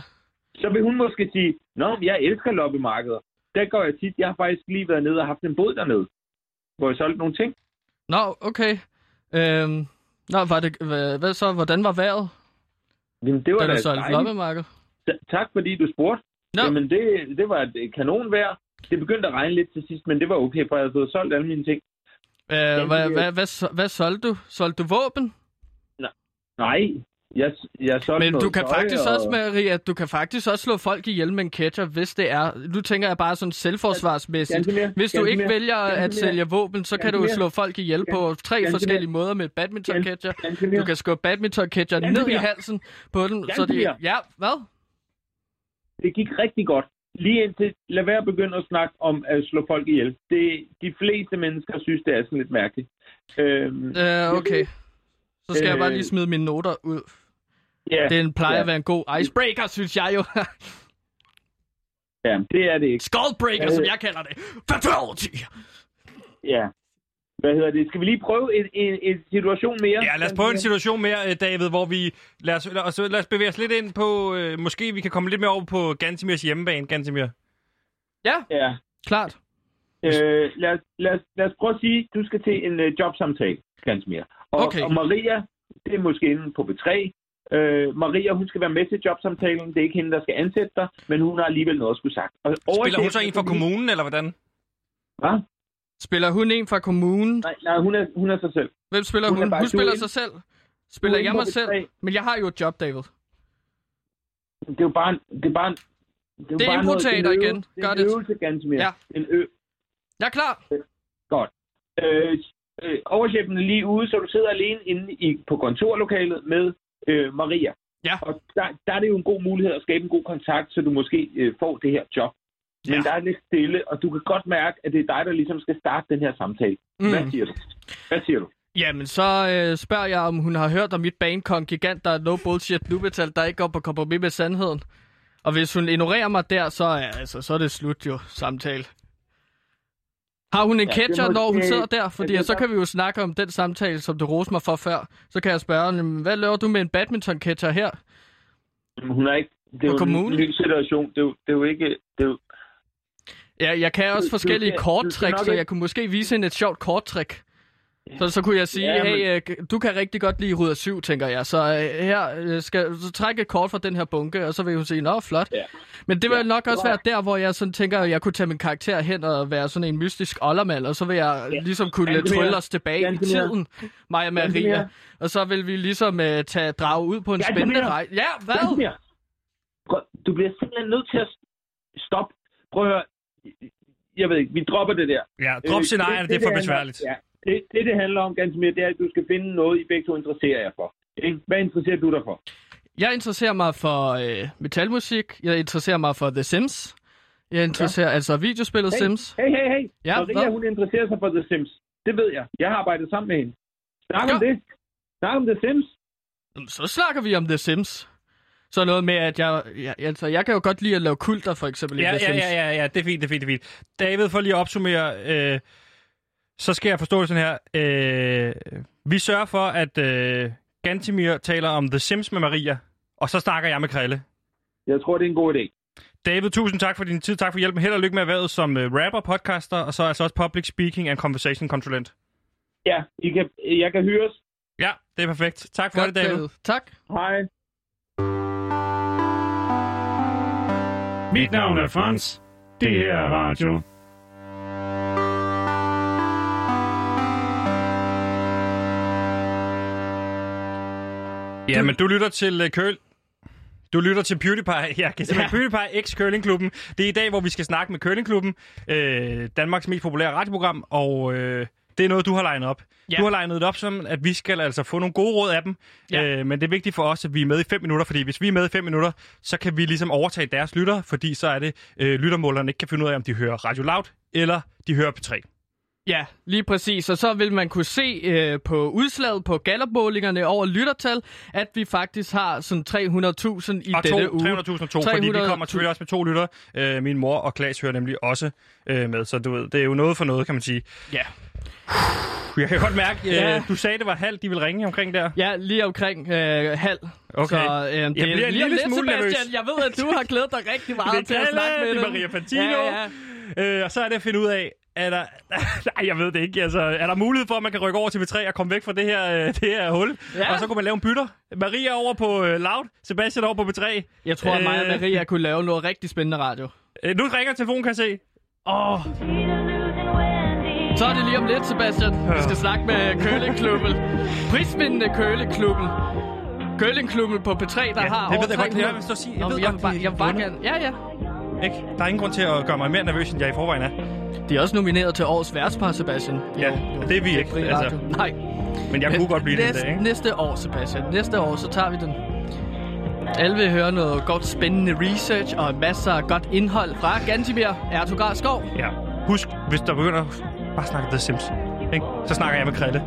Så vil hun måske sige, Nå, jeg elsker loppemarkeder. Der går jeg tit. Jeg har faktisk lige været nede og haft en båd dernede, hvor jeg solgte nogle ting. Nå, okay. Øhm, nå, var det, hvad, hvad så? Hvordan var vejret, Jamen, det var da dejligt. loppemarked? Ta- Tak fordi du spurgte. Nå. Jamen, det, det var et kanonvejr. Det begyndte at regne lidt til sidst, men det var okay, for jeg havde fået solgt alle mine ting. Øh, hvad, hvad, hvad, hvad solgte du? Solgte du våben? Nej, jeg, jeg Men du kan faktisk og... også, Maria, du kan faktisk også slå folk ihjel med en ketchup, hvis det er... Nu tænker jeg bare sådan selvforsvarsmæssigt. Hvis du ikke vælger at sælge våben, så kan du slå folk ihjel på tre forskellige måder med badminton ketchup. Du kan skubbe badminton ketchup ned i halsen på dem, så de... Ja, hvad? Det gik rigtig godt. Lige indtil, lad være at begynde at snakke om at slå folk ihjel. Det, de fleste mennesker synes, det er sådan lidt mærkeligt. Øhm, Øh, okay. Så skal jeg bare Øh, lige smide mine noter ud. ja, Den plejer ja. at være en god icebreaker, synes jeg jo. ja, det er det ikke. Skullbreaker, som jeg kalder det. Fatality! Ja. Hvad hedder det? Skal vi lige prøve en, en, en situation mere? Ja, lad os prøve en situation mere, øh, David, hvor vi... Lad os, lad os, lad os bevæge os lidt ind på... Øh, måske vi kan komme lidt mere over på Gansimirs hjemmebane, Gansimir. Ja, Ja. klart. Øh, lad, os, lad, os, lad os prøve at sige, du skal til en øh, jobsamtale, ganske mere. Og, Okay. og Maria, det er måske inde på B3. Øh, Maria, hun skal være med til jobsamtalen. Det er ikke hende, der skal ansætte dig, men hun har alligevel noget at skulle sagt. Og Spiller hun så en for kommunen, eller hvordan? Hvad? Spiller hun en fra kommunen? Nej, nej hun, er, hun er sig selv. Hvem spiller Hun hun? Hun, er spiller sig selv. Spiller jeg mig B3. selv? Men jeg har jo et job, David. Det er jo bare en, det er bare en, det er, Det er bare noget- det er igen. øvelse- Det Gør er en det. øvelse, ganske mere. Ja. En ø, Jeg er klar. Godt. Øh, øh, overchefen er lige ude, så du sidder alene inde i, på kontorlokalet med øh, Maria. Ja. Og der, der er det jo en god mulighed at skabe en god kontakt, så du måske øh, får det her job. Men Ja. der er lidt stille, og du kan godt mærke, at det er dig, der ligesom skal starte den her samtale. Mm. Hvad siger du? Hvad siger du? Jamen, så øh, spørger jeg, om hun har hørt om mit banekong gigant, der er no bullshit nubetal, der ikke går på kompromis med sandheden. Og hvis hun ignorerer mig der, så er, altså, så er det slut jo, samtale. Har hun en Ja, ja, catcher, må- når hun sidder der? Fordi er så kan vi jo snakke om den samtale, som du roste mig for før. Så kan jeg spørge, "Jamen, hvad laver du med en badminton-catcher her? Hun er ikke... Det er jo kommunen? en ny situation. Det er jo, det er jo ikke... Det er jo, Ja, jeg kan også forskellige nok så jeg kunne måske vise hende et sjovt korttrik. Så, så kunne jeg sige, Ja, hey, øh, du kan rigtig godt lide Ruder 7, tænker jeg. Så øh, her øh, skal så trække et kort fra den her bunke, og så vil hun sige, nå, flot. Ja. Men det vil Ja, nok også du være der, hvor jeg sådan tænker, at jeg kunne tage min karakter hen og være sådan en mystisk oldermand, og så vil jeg Ja. ligesom kunne mere. trylle os tilbage i Ganske mere. tiden, mig og Maria. mere. Og så vil vi ligesom uh, tage drage ud på en Ganske spændende rejse. Ja, hvad? Du bliver simpelthen nødt til at stoppe. Prøv at høre. Jeg ved ikke, vi dropper det der. Ja, drop Øh, scenarierne, det er for besværligt. Ja, det, det, det handler om ganske mere, det er, at du skal finde noget, I begge to interesserer jer for. Ikke? Hvad interesserer du dig for? Jeg interesserer mig for øh, metalmusik. Jeg interesserer mig for The Sims. Jeg interesserer ja. altså videospillet Hey, Sims. Hey, hey, hey. Ja, Maria, hvad? hun interesserer sig for The Sims. Det ved jeg. Jeg har arbejdet sammen med hende. Snak om Ja. det. Snak om The Sims. Jamen, Så snakker vi om The Sims. Så noget med, at jeg, jeg, altså, jeg kan jo godt lide at lave kulter, for eksempel i Ja, The ja, Sims. ja, ja, ja, det er fint, det er fint, det er fint. David, for lige at opsummere, øh, så skal jeg forstå det sådan her. Øh, vi sørger for, at øh, Gantimir taler om The Sims med Maria, og så snakker jeg med Krille. Jeg tror, det er en god idé. David, tusind tak for din tid, tak for hjælpen. Held og lykke med erhvervet som øh, rapper, podcaster, og så altså også public speaking and conversation konsulent. Ja, I kan, jeg kan hyres. Ja, det er perfekt. Tak for Godt, det, David. David. Tak. Hej. Mit navn er Frans. Det her er radio. Ja, men du lytter til uh, Køl. Du lytter til PewDiePie. Ja, ja. PewDiePie X Curlingklubben. Det er i dag, hvor vi skal snakke med Curlingklubben. Øh, Danmarks mest populære radioprogram. Og øh, det er noget, du har legnet op. Ja. Du har legnet det op som, at vi skal altså få nogle gode råd af dem. Ja. Øh, men det er vigtigt for os, at vi er med i 5 minutter. Fordi hvis vi er med i 5 minutter, så kan vi ligesom overtage deres lytter. Fordi så er det, øh, lyttermålerne ikke kan finde ud af, om de hører Radio Loud eller de hører P3. Ja, lige præcis. Og så vil man kunne se øh, på udslaget på Gallup-målingerne over lyttertal, at vi faktisk har sådan 300.000 i og denne to, uge. 300.000 og to, fordi vi 300.000. kommer selvfølgelig også med to lytter. Øh, min mor og Klaas hører nemlig også øh, med, så du ved, det er jo noget for noget, kan man sige. Ja. Jeg kan godt mærke, øh, Ja. du sagde, det var halvt, de vil ringe omkring der. Ja, lige omkring øh, halv. Okay. Så, øh, det bliver en lige lille lidt, smule Sebastian. nervøs. Jeg ved, at du har glædet dig rigtig meget til at snakke med det er dem. Maria Fantino. Ja, ja. Øh, og så er det at finde ud af, er der... Nej, jeg ved det ikke. Altså, er der mulighed for, at man kan rykke over til V3 og komme væk fra det her, øh, det her hul? Ja. Og så kunne man lave en bytter. Maria over på øh, Loud, Sebastian over på V3. Jeg tror, at mig og Øh, Maria kunne lave noget rigtig spændende radio. Øh, nu ringer telefonen, kan jeg se. Åh, oh. Så er det lige om lidt, Sebastian. Vi skal snakke med Curlingklubben. Prisvindende Curlingklubben. Curlingklubben på P3, der Ja, har det ved jeg godt, det 300 hvis du siger- jeg Nå, ved jeg, godt, vil bare, jeg vil bare gerne... Ja, ja. Ikke? Der er ingen grund til at gøre mig mere nervøs, end jeg i forvejen er. De er også nomineret til årets værtspar, Sebastian. Ja, det er vi ikke, altså. Radio. Nej. Men jeg kunne godt blive det næste, dag, ikke? Næste år, Sebastian. Næste år, så tager vi den. Alle vil høre noget godt spændende research og masser af godt indhold fra Gantimir Ertugard Skov. Ja. Husk, hvis der begynder bare snakke The Sims, ikke? så snakker jeg med Krille.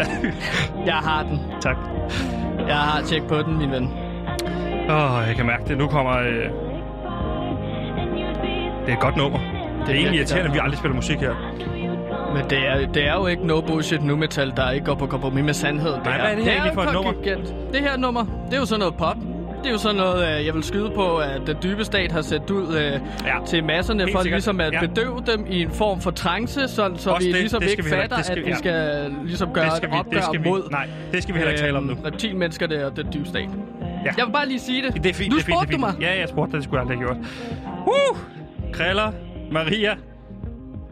Jeg har den. tak. Jeg har tjek på den, min ven. Åh, oh, jeg kan mærke det. Nu kommer... Øh... Det er et godt nummer. Det er egentlig irriterende, at vi aldrig spiller musik her. Men det er, det er jo ikke no bullshit nu metal, der ikke går på kompromis med sandhed. Det Nej, hvad er det her det egentlig for et nummer? Det her nummer, det er jo sådan noget pop. Det er jo sådan noget, øh, jeg vil skyde på, at den dybe stat har sendt ud øh, ja. til masserne Helt for sikkert. ligesom at Ja. bedøve dem i en form for trance, sådan, så Også vi det- ligesom det skal ikke vi fatter, det skal at vi- vi ja. skal ligesom gøre Det skal et vi- opgør det skal vi- mod nej, det skal vi heller ikke tale om nu. reptilmenneskerne og den dybe stat. Ja. Jeg vil bare lige sige det. Det er fint, du det er fint, spurgte det er du mig. Ja, jeg spurgte, det skulle jeg aldrig have gjort. Uh! Kriller, Maria.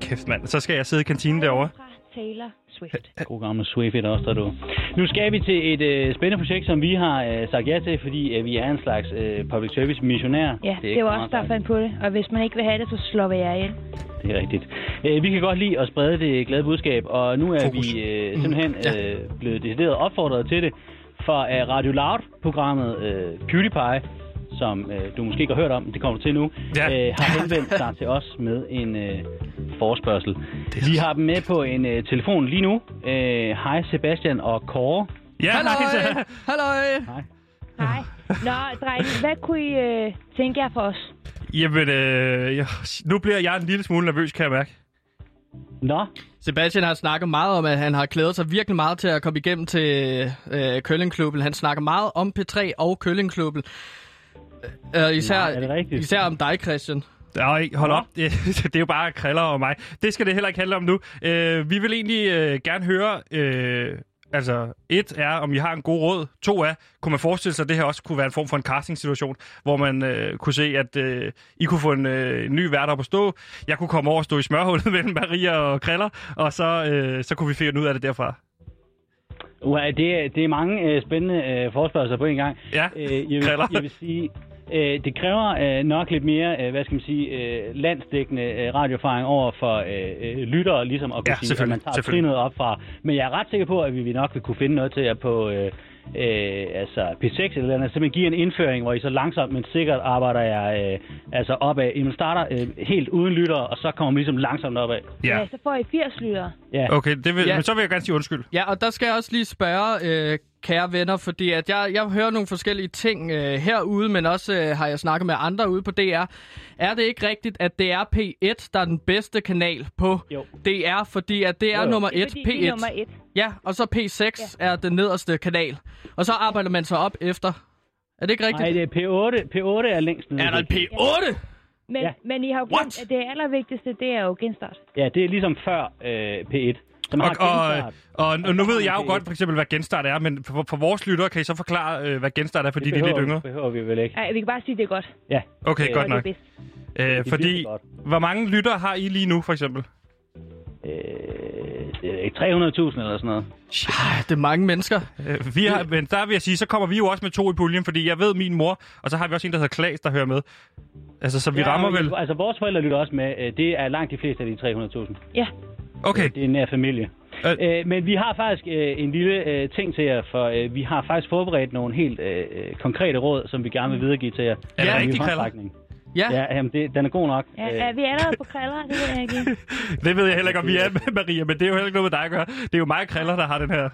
Kæft, mand. Så skal jeg sidde i kantinen derovre. Taylor Swift. God gammel Swift også, der du. Nu skal vi til et øh, spændende projekt, som vi har øh, sagt ja til, fordi øh, vi er en slags øh, public service missionær. Ja, det, det var også der fandt på det. Og hvis man ikke vil have det, så slår vi jer ihjel. Det er rigtigt. Øh, vi kan godt lide at sprede det glade budskab, og nu er Fokus. vi øh, simpelthen øh, blevet decideret opfordret til det fra øh, Radio Loud-programmet øh, PewDiePie, som øh, du måske ikke har hørt om, det kommer du til nu, Ja. øh, har henvendt sig til os med en øh, forespørgsel. Vi har dem med på en øh, telefon lige nu. Øh, Hej Sebastian og Kåre. Ja, Hallo, hej. hallo. Hej. Nå, drenge, hvad kunne I øh, tænke jer for os? Jamen, øh, jeg, nu bliver jeg en lille smule nervøs, kan jeg mærke. Nå, Sebastian har snakket meget om, at han har glædet sig virkelig meget til at komme igennem til øh, Køllingklubben. Han snakker meget om P3 og Køllingklubben. Øh, især, Nej, er det rigtigt? især om dig, Christian. Nej, hold op. Det, det er jo bare kriller og mig. Det skal det heller ikke handle om nu. Øh, vi vil egentlig øh, gerne høre... Øh, altså, et er, om I har en god råd. To er, kunne man forestille sig, at det her også kunne være en form for en casting-situation, hvor man øh, kunne se, at øh, I kunne få en, øh, ny vært op at stå. Jeg kunne komme over og stå i smørhullet mellem Maria og Kriller, og så, øh, så kunne vi finde ud af det derfra. Uha, det, er- det er mange øh, spændende øh, forspørgelser på en gang. Ja, Øh, jeg, vil, kriller. jeg vil sige, øh, det kræver øh, nok lidt mere, øh, hvad skal man sige, øh, landsdækkende øh, radioerfaring over for øh, lyttere, ligesom at kunne Ja, sige, at man tager trinet op fra. Men jeg er ret sikker på, at vi nok vil kunne finde noget til jer på øh, øh, altså P6 eller andet. Simpelthen give en indføring, hvor I så langsomt, men sikkert arbejder jeg øh, altså opad. I starter øh, helt uden lyttere, og så kommer man ligesom langsomt opad. Ja. Ja, så får I 80 lyttere. Ja. Okay, det vil, Ja. men så vil jeg gerne sige undskyld. Ja, og der skal jeg også lige spørge, øh, kære venner, fordi at jeg, jeg hører nogle forskellige ting øh, herude, men også øh, har jeg snakket med andre ude på DR. Er det ikke rigtigt, at det er P1, der er den bedste kanal på Jo. DR, fordi at det er Jo, jo. nummer Det er 1, fordi, det er nummer P1. 1. Ja, og så P6 ja. er den nederste kanal. Og så arbejder man sig op efter. Er det ikke rigtigt? Nej, det er P8. P8 er længst nede. er der en P8? Men, Ja. ja. men I har jo What? glemt, at det allervigtigste, det er jo genstart. Ja, det er ligesom før øh, P1. Som Og, har og, og, og nu ved jeg jo det godt for eksempel, hvad genstart er, men for, for vores lyttere kan I så forklare, øh, hvad genstart er, fordi de er lidt yngre? behøver vi vel ikke. Nej, vi kan bare sige, at det er godt. Ja. Okay, Øh, godt nok. det er bedst. Øh, er fordi, virkelig godt. hvor mange lyttere har I lige nu, for eksempel? Øh, det er ikke 300.000 eller sådan noget. Ah, det er mange mennesker. Øh, vi har, men der vil jeg sige, så kommer vi jo også med to i puljen, fordi jeg ved min mor, og så har vi også en, der hedder Klaas, der hører med. Altså, så vi ja, rammer vel... Altså, vores forældre lytter også med. Øh, Det er langt de fleste af de 300.000. Ja. Okay, Det er en nær familie. Øh. Øh, men vi har faktisk øh, en lille øh, ting til jer, for øh, vi har faktisk forberedt nogle helt øh, øh, konkrete råd, som vi gerne vil videregive til jer. Er det I rigtigt, Kriller? Ja, Ja, jamen, det, den er god nok. ja Øh, er vi allerede på kriller? Det ved jeg ikke. det ved jeg heller ikke, om vi er med, Maria, men det er jo heller ikke noget med dig at gøre. Det er jo mig og Kriller, der har den her.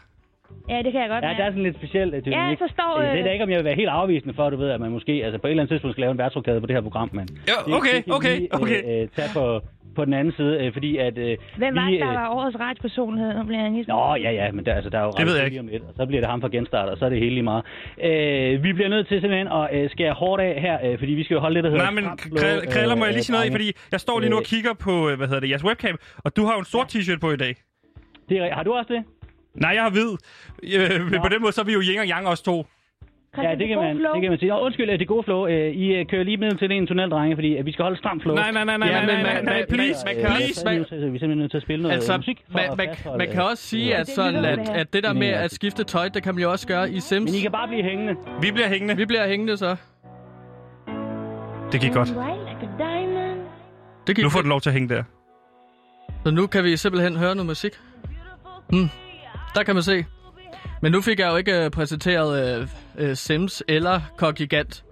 Ja, det kan jeg godt Ja, der er sådan lidt specielt øh, Ja, dynamik. så står, Øh, Det er øh, da ikke, om jeg vil være helt afvisende for, at du ved, at man måske altså på et eller andet tidspunkt skal lave en værtsrokade på det her program, men Ja, det, okay, det kan okay, vi, okay. Øh, øh, tage på, på den anden side, øh, fordi at... Øh, Hvem var vi, det, der øh, var årets radiopersonlighed? Nu bliver jeg lige Nå, ja, ja, men der, altså, der er jo Det ved jeg ret lige om lidt, og så bliver det ham fra genstart, og så er det hele lige meget. Øh, vi bliver nødt til simpelthen at øh, skære hårdt af her, øh, fordi vi skal jo holde hedder... Nej, men Kriller, må jeg lige sige noget i, fordi jeg står lige nu og Øh. kigger på, øh, hvad hedder det, jeres webcam, og du har jo en sort t-shirt på i dag. Det er, har du også det? Nej, jeg har hvid. Øh, men på den måde, så er vi jo yin og yang også to. Ja, det kan, gode man, flow. det kan man sige. Nå, undskyld, øh, det gode flow. Øh, I øh, kører lige ned til en tunnel, drenge, fordi øh, vi skal holde stram flow. Nej, nej, nej, nej, Ja, nej, men nej, nej, man- nej, man- please, man- Øh, man- please. så er vi nødt til- vi er simpelthen nødt til at spille noget Altså, musik man, man, man kan øh, også sige, at, det sådan, at, det at det der med øh, at skifte tøj, det kan man jo også gøre i Sims. Men I kan bare blive hængende. Vi bliver hængende. Vi bliver hængende så. Det gik godt. Det gik Nu får du lov til at hænge der. Så nu kan vi simpelthen høre noget musik. Hmm. Der kan man se. Men nu fik jeg jo ikke uh, præsenteret uh, uh, Sims eller Kok Gigant.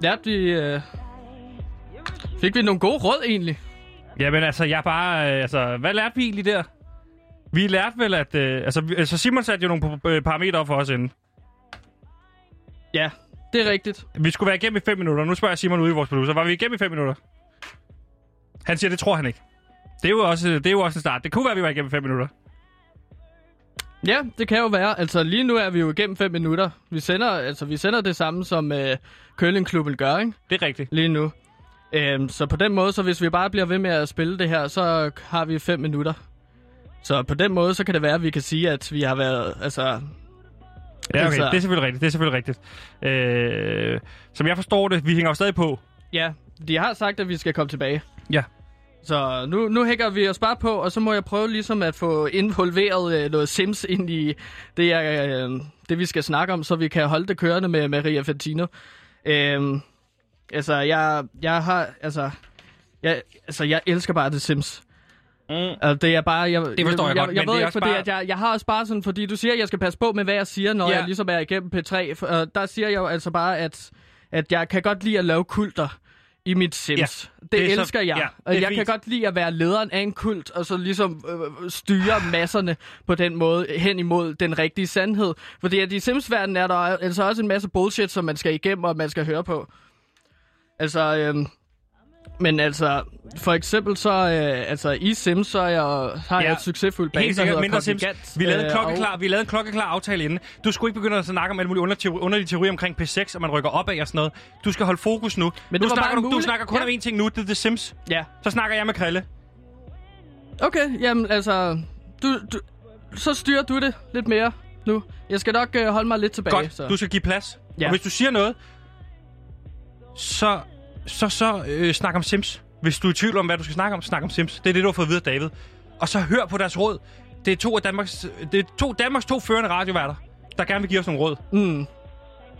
Lærte vi... Uh... Fik vi nogle gode råd egentlig? Jamen altså, jeg bare... Øh, altså, hvad lærte vi egentlig der? Vi lærte vel, at... Øh, altså, vi- altså, Simon satte jo nogle øh, parametre op for os inden. Ja, det er rigtigt. Vi skulle være igennem i 5 minutter. Nu spørger jeg Simon ude i vores producer. Var vi igennem i 5 minutter? Han siger, det tror han ikke. Det er jo også, det er jo også en start. Det kunne være, at vi var igennem i 5 minutter. Ja, det kan jo være. Altså lige nu er vi jo igennem 5 minutter. Vi sender, altså, vi sender det samme, som uh, Curlingklubben gør, ikke? Det er rigtigt. Lige nu. Øhm, så på den måde, så hvis vi bare bliver ved med at spille det her, så har vi 5 minutter. Så på den måde, så kan det være, at vi kan sige, at vi har været, altså... Ja, okay. Altså- Det er selvfølgelig rigtigt. Det er selvfølgelig rigtigt. Øh, som jeg forstår det, vi hænger jo stadig på. Ja, de har sagt, at vi skal komme tilbage. Ja. Så nu, nu hænger vi os bare på, og så må jeg prøve ligesom at få involveret øh, noget Sims ind i det, jeg, øh, det, vi skal snakke om, så vi kan holde det kørende med Maria Fantino. Øhm, altså, jeg, jeg har, altså, jeg, altså, jeg elsker bare det Sims. Mm. Altså, det er bare, jeg, Det forstår jeg jeg, godt, jeg, men ved det er ikke, fordi bare- at jeg, jeg har også bare sådan, fordi du siger, at jeg skal passe på med, hvad jeg siger, når ja. jeg ligesom er igennem P3. For, øh, der siger jeg jo altså bare, at, at jeg kan godt lide at lave kulter i mit Sims. Ja, det, det det er så- elsker jeg. ja, og jeg fint. kan godt lide at være lederen af en kult, og så ligesom øh, styre masserne på den måde hen imod den rigtige sandhed. Fordi at i Sims-verdenen er der altså også en masse bullshit, som man skal igennem, og man skal høre på. Altså, øhm, men altså, for eksempel så, øh, altså i Sims, så er jeg, har Ja, jeg et succesfuldt band, der hedder mindre Sims. Vi lavede, øh, klokkeklar, vi lavede en klokkeklar aftale inden. Du skulle ikke begynde at snakke om alle mulige underteori, underlige teorier omkring P6, og man rykker opad og sådan noget. Du skal holde fokus nu. Men var snakker du, du snakker kun Ja. om én ting nu, det er The Sims. Ja, Så snakker jeg med Krille. okay, jamen altså, du, du, så styrer du det lidt mere nu. Jeg skal nok øh, holde mig lidt tilbage. Godt, så. du skal give plads. Ja. Og hvis du siger noget, så, så, så øh, snak om Sims. Hvis du er i tvivl om, hvad du skal snakke om, snak om Sims. Det er det, du har fået at vide af David. Og så hør på deres råd. Det er to af Danmarks, det er to, Danmarks to førende radioværter, der gerne vil give os nogle råd. Mm.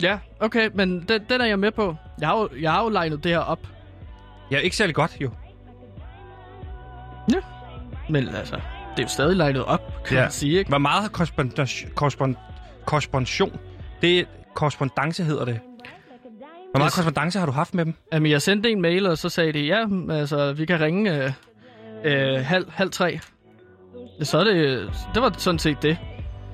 Ja, okay, men den, den er jeg med på. Jeg har jo, jeg har jo legnet det her op. Ja, ikke særlig godt, jo. Men altså, det er jo stadig legnet op, kan Ja. man sige, ikke? Hvor meget korrespondation, korrespond, korrespondation, det er korrespondance hedder det. Hvor meget Yes. korrespondance har du haft med dem? Jamen, jeg sendte en mail, og så sagde de, ja, altså, vi kan ringe øh, øh, halv, halv tre. Så er det, det var sådan set det.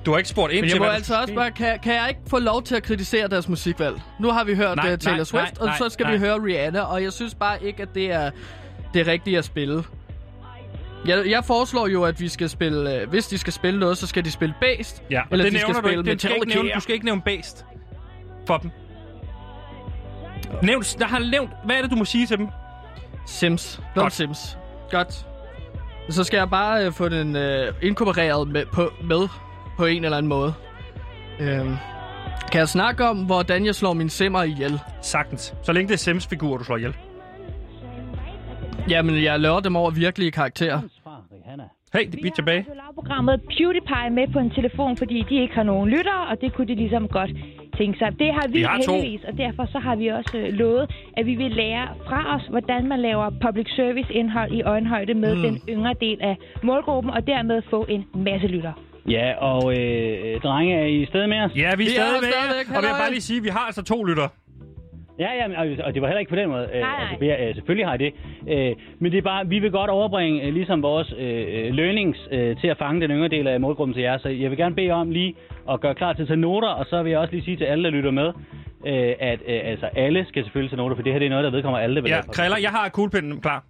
Du har ikke spurgt ind Men til, jeg må hvad der altså også bare, kan, kan jeg ikke få lov til at kritisere deres musikvalg? Nu har vi hørt Nej, uh, Taylor nej, Swift, nej, og så skal nej. vi høre Rihanna, og jeg synes bare ikke, at det er det rigtige at spille. Jeg, jeg foreslår jo, at vi skal spille, øh, hvis de skal spille noget, så skal de spille Based, Ja, eller det de skal nævner du spille ikke. Det skal ikke nævne, du skal ikke nævne based for dem. Nævn, jeg har nævnt, hvad er det, du må sige til dem? Sims. Blot Godt. Sims. Godt. Så skal jeg bare øh, få den øh, inkorporeret med på, med på en eller anden måde. Øhm, kan jeg snakke om, hvordan jeg slår mine simmer ihjel? Sagtens. Så længe det er Sims-figurer, du slår ihjel. Jamen, jeg laver dem over virkelige karakterer. Hey, det er tilbage. programmet PewDiePie med på en telefon, fordi de ikke har nogen lyttere, og det kunne de ligesom godt tænke sig. Det har vi, Vi har to. heldigvis, og derfor så har vi også øh, lovet, at vi vil lære fra os, hvordan man laver public service indhold i øjenhøjde med mm. den yngre del af målgruppen, og dermed få en masse lyttere. Ja, og øh, drenge, er I stadig med os? Ja, vi er Vi er stadig her med. stadigvæk. Og vil jeg Halløj. bare lige sige, at vi har altså to lytter. Ja, ja, og, og det var heller ikke på den måde. Øh, Nej, nej. Altså, vi er, øh, selvfølgelig har I det. Øh, men det er bare, vi vil godt overbringe øh, ligesom vores øh, learnings øh, til at fange den yngre del af målgruppen til jer. Så jeg vil gerne bede jer om lige at gøre klar til at tage noter, og så vil jeg også lige sige til alle, der lytter med, øh, at øh, altså alle skal selvfølgelig tage noter, for det her det er noget, der vedkommer alle, der vil Ja, Kriller, jeg har kuglepinden klar.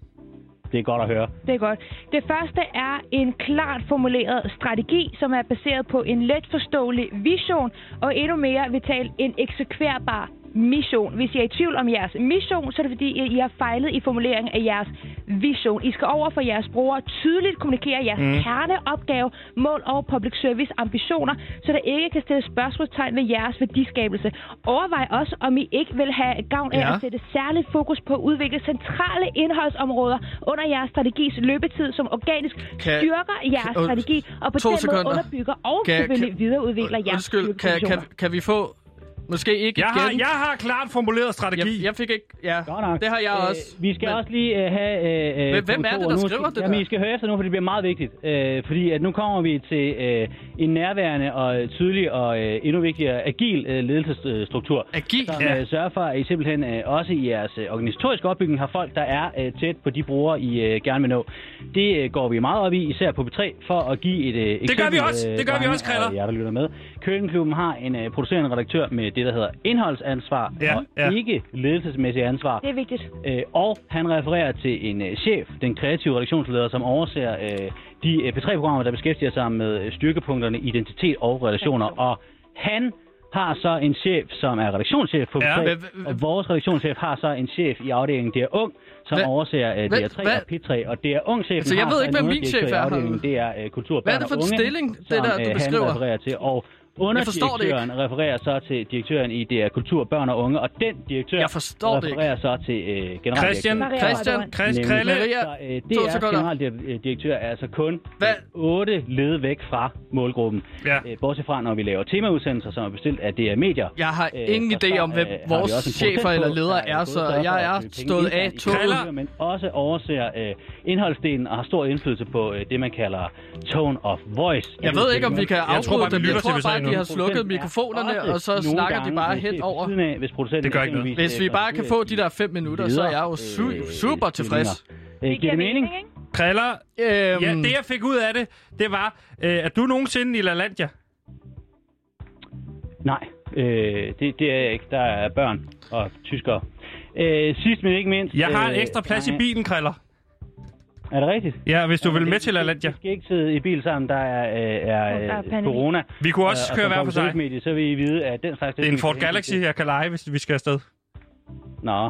Det er godt at høre. Det er godt. Det første er en klart formuleret strategi, som er baseret på en let forståelig vision, og endnu mere vil tale en eksekverbar mission. Hvis I er i tvivl om jeres mission, så er det fordi, I har fejlet i formuleringen af jeres vision. I skal over for jeres brugere tydeligt kommunikere jeres mm. kerneopgave, mål og public service ambitioner, så der ikke kan stilles spørgsmålstegn ved jeres værdiskabelse. Overvej også, om I ikke vil have gavn af Ja. at sætte særligt fokus på at udvikle centrale indholdsområder under jeres strategis løbetid, som organisk Kan- styrker jeres kan- strategi, og på den måde sekunder. underbygger og Kan- selvfølgelig kan- videreudvikler jeres Undskyld, kan, kan, kan vi få... Måske ikke Jeg har, igen. jeg har klart formuleret strategi. jeg, jeg fik ikke... Ja, Godt nok. det har jeg også. Øh, vi skal Men- også lige øh, have... Øh, Hvem- hvem punkt er det, der nu skriver skal, det Jamen, der? I skal høre efter nu, for det bliver meget vigtigt. Øh, fordi at nu kommer vi til øh, en nærværende og tydelig og øh, endnu vigtigere agil øh, ledelsesstruktur. Agil? Som Ja. øh, sørger for, at I simpelthen øh, også i jeres øh, organisatoriske opbygning har folk, der er øh, tæt på de brugere, I øh, gerne vil nå. Det øh, går vi meget op i, især på B3, for at give et øh, Det gør vi eksempel, også. Det gør vi også, Kriller. og jer, der lytter med. Køkkenklubben har en øh, producerende redaktør med det, der hedder indholdsansvar, Ja, og ja. ikke ledelsesmæssigt ansvar. Det er vigtigt. Øh, og han refererer til en øh, chef, den kreative redaktionsleder, som overser øh, de øh, P3-programmer, der beskæftiger sig med øh, styrkepunkterne identitet og relationer. Og han har så en chef, som er redaktionschef på Ja. P3, Hvad- og vores redaktionschef har så en chef i afdelingen DR Ung, som Hvad- overser øh, hvad- DR3 hvad- og P3. Og DR Ung-chefen Altså, jeg ved ikke, hvem min chef i er. afdelingen. Det er øh, kultur, Hvad er det for en stilling, det der, du øh, beskriver? Han refererer til. Og. Underdirektøren refererer så til direktøren i DR Kultur, Børn og Unge, og den direktør Jeg forstår det ikke. refererer så til øh, generaldirektøren. Christian, Christian, Rødderød. Chris, Nemlig. Krille. Så øh, to DR's generaldirektør er altså kun Hvad? øh, 8 led væk fra målgruppen. Ja. Øh, bortset fra, når vi laver temaudsendelser, som er bestilt af DR Medier. Jeg har Øh, ingen så, idé om, hvem øh, vores vi chefer eller ledere der er, så jeg er stået af toget. kulturen, Men også overser øh, indholdsdelen og har stor indflydelse på øh, det, man kalder tone of voice. Jeg ved ikke, om vi kan tror afbryde bare, vi dem. Jeg lytter til tror USA bare, nu. De har slukket er mikrofonerne, og så snakker de bare hen over. af, hvis Det gør ikke noget. Hvis vi øh, bare kan få de der fem minutter, så er jeg jo videre, su- øh, super øh, tilfreds. Øh, giver det mening? Kriller. Øhm, Ja, det jeg fik ud af det, det var, øh, at du nogensinde i LaLandia? Nej, øh, det, det er jeg ikke. Der er børn og tyskere. Øh, sidst men ikke mindst... Jeg har en øh, ekstra plads i nej, bilen, Kriller. Er det rigtigt? Ja, hvis du vil Det- med til LaLandia. Vi skal ikke sidde i bil sammen, der er, øh, er, Der er øh, pandemi. corona. Vi kunne også Øh, og køre hver for sig. medie, så vil I vide, at den slags... Det er en Ford Galaxy, jeg kan lege, hvis vi skal afsted. Nå,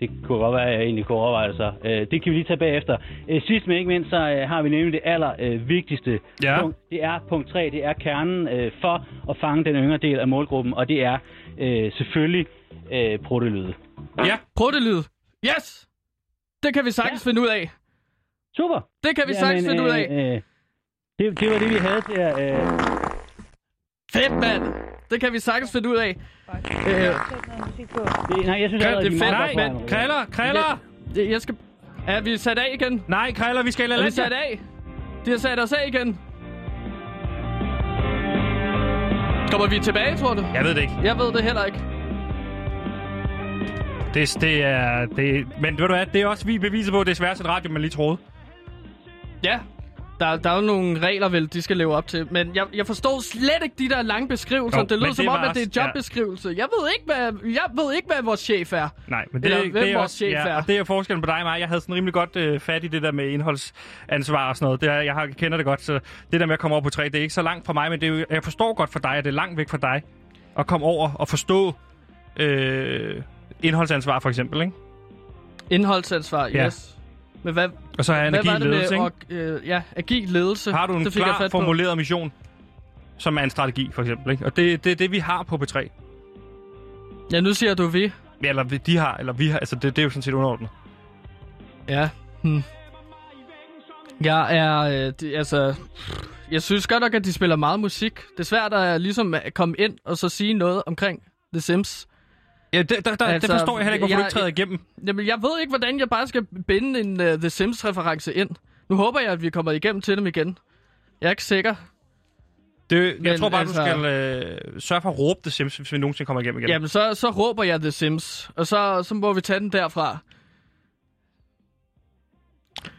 det kunne godt være, at jeg egentlig kunne overveje det så. Øh, det kan vi lige tage bagefter. Øh, sidst men ikke mindst, så øh, har vi nemlig det aller øh, vigtigste Ja. punkt. Det er punkt 3. Det er kernen øh, for at fange den yngre del af målgruppen, og det er øh, selvfølgelig øh, protelyde. Ja, Pruttelyd. Yes! Det kan vi sagtens finde ud af. Super! Det kan vi sagtens finde ud af. Øh, det, det var det, vi havde til at... Øh, Fedt, mand! Det kan vi sagtens finde ud af. Øh, det, nej, jeg synes det er fedt, men- svaret. Kriller, Kriller! det- jeg skal... Er vi sat af igen? Nej, Kriller, vi skal i Er vi sat af? De har sat os af igen. Kommer vi tilbage, tror du? Jeg ved det ikke. Jeg ved det heller ikke. Det, det er... Det, men ved du hvad, det er også vi beviser på, at det er svært at radio, man lige troede. Ja, der, der er jo nogle regler, vel, de skal leve op til. Men jeg, jeg forstår slet ikke de der lange beskrivelser. Jo, det lyder som det om, at det er også- ja. jobbeskrivelse. Jeg ved ikke, hvad, jeg ved ikke, hvad vores chef er. Nej, men det, Eller hvem det er vores også, chef ja, er. og det er forskellen på dig og mig. Jeg havde sådan rimelig godt øh, fat i det der med indholdsansvar og sådan noget. Det er, jeg har, kender det godt, så det der med at komme over på tre, det er ikke så langt fra mig, men det er jo, jeg forstår godt for dig, at det er langt væk fra dig at komme over og forstå øh, indholdsansvar for eksempel, ikke? Indholdsansvar, Ja. Men hvad, Og så er hvad agil det ledelse, med ikke? og, øh, ja, agil ledelse? Har du en det klar fat på. formuleret mission, som er en strategi for eksempel, ikke? Og det er det, det, vi har på P3. Ja, nu siger du vi. Eller vi- de har, eller vi har, altså det, det er jo sådan set underordnet. Ja. Hmm. Jeg er, øh, det, altså... Jeg synes godt nok, at de spiller meget musik. Det er svært at ligesom komme ind og så sige noget omkring The Sims. Ja, det, der, der, Altså, det forstår jeg heller ikke, hvorfor jeg- du ikke træder igennem. Jamen, jeg ved ikke, hvordan jeg bare skal binde en uh, The Sims-reference ind. Nu håber jeg, at vi kommer igennem til dem igen. Jeg er ikke sikker. Det, jeg Men tror bare, altså- du skal øh, sørge for at råbe det Sims, hvis vi nogensinde kommer igennem igen. Jamen, så, så råber jeg The Sims, og så, så må vi tage den derfra.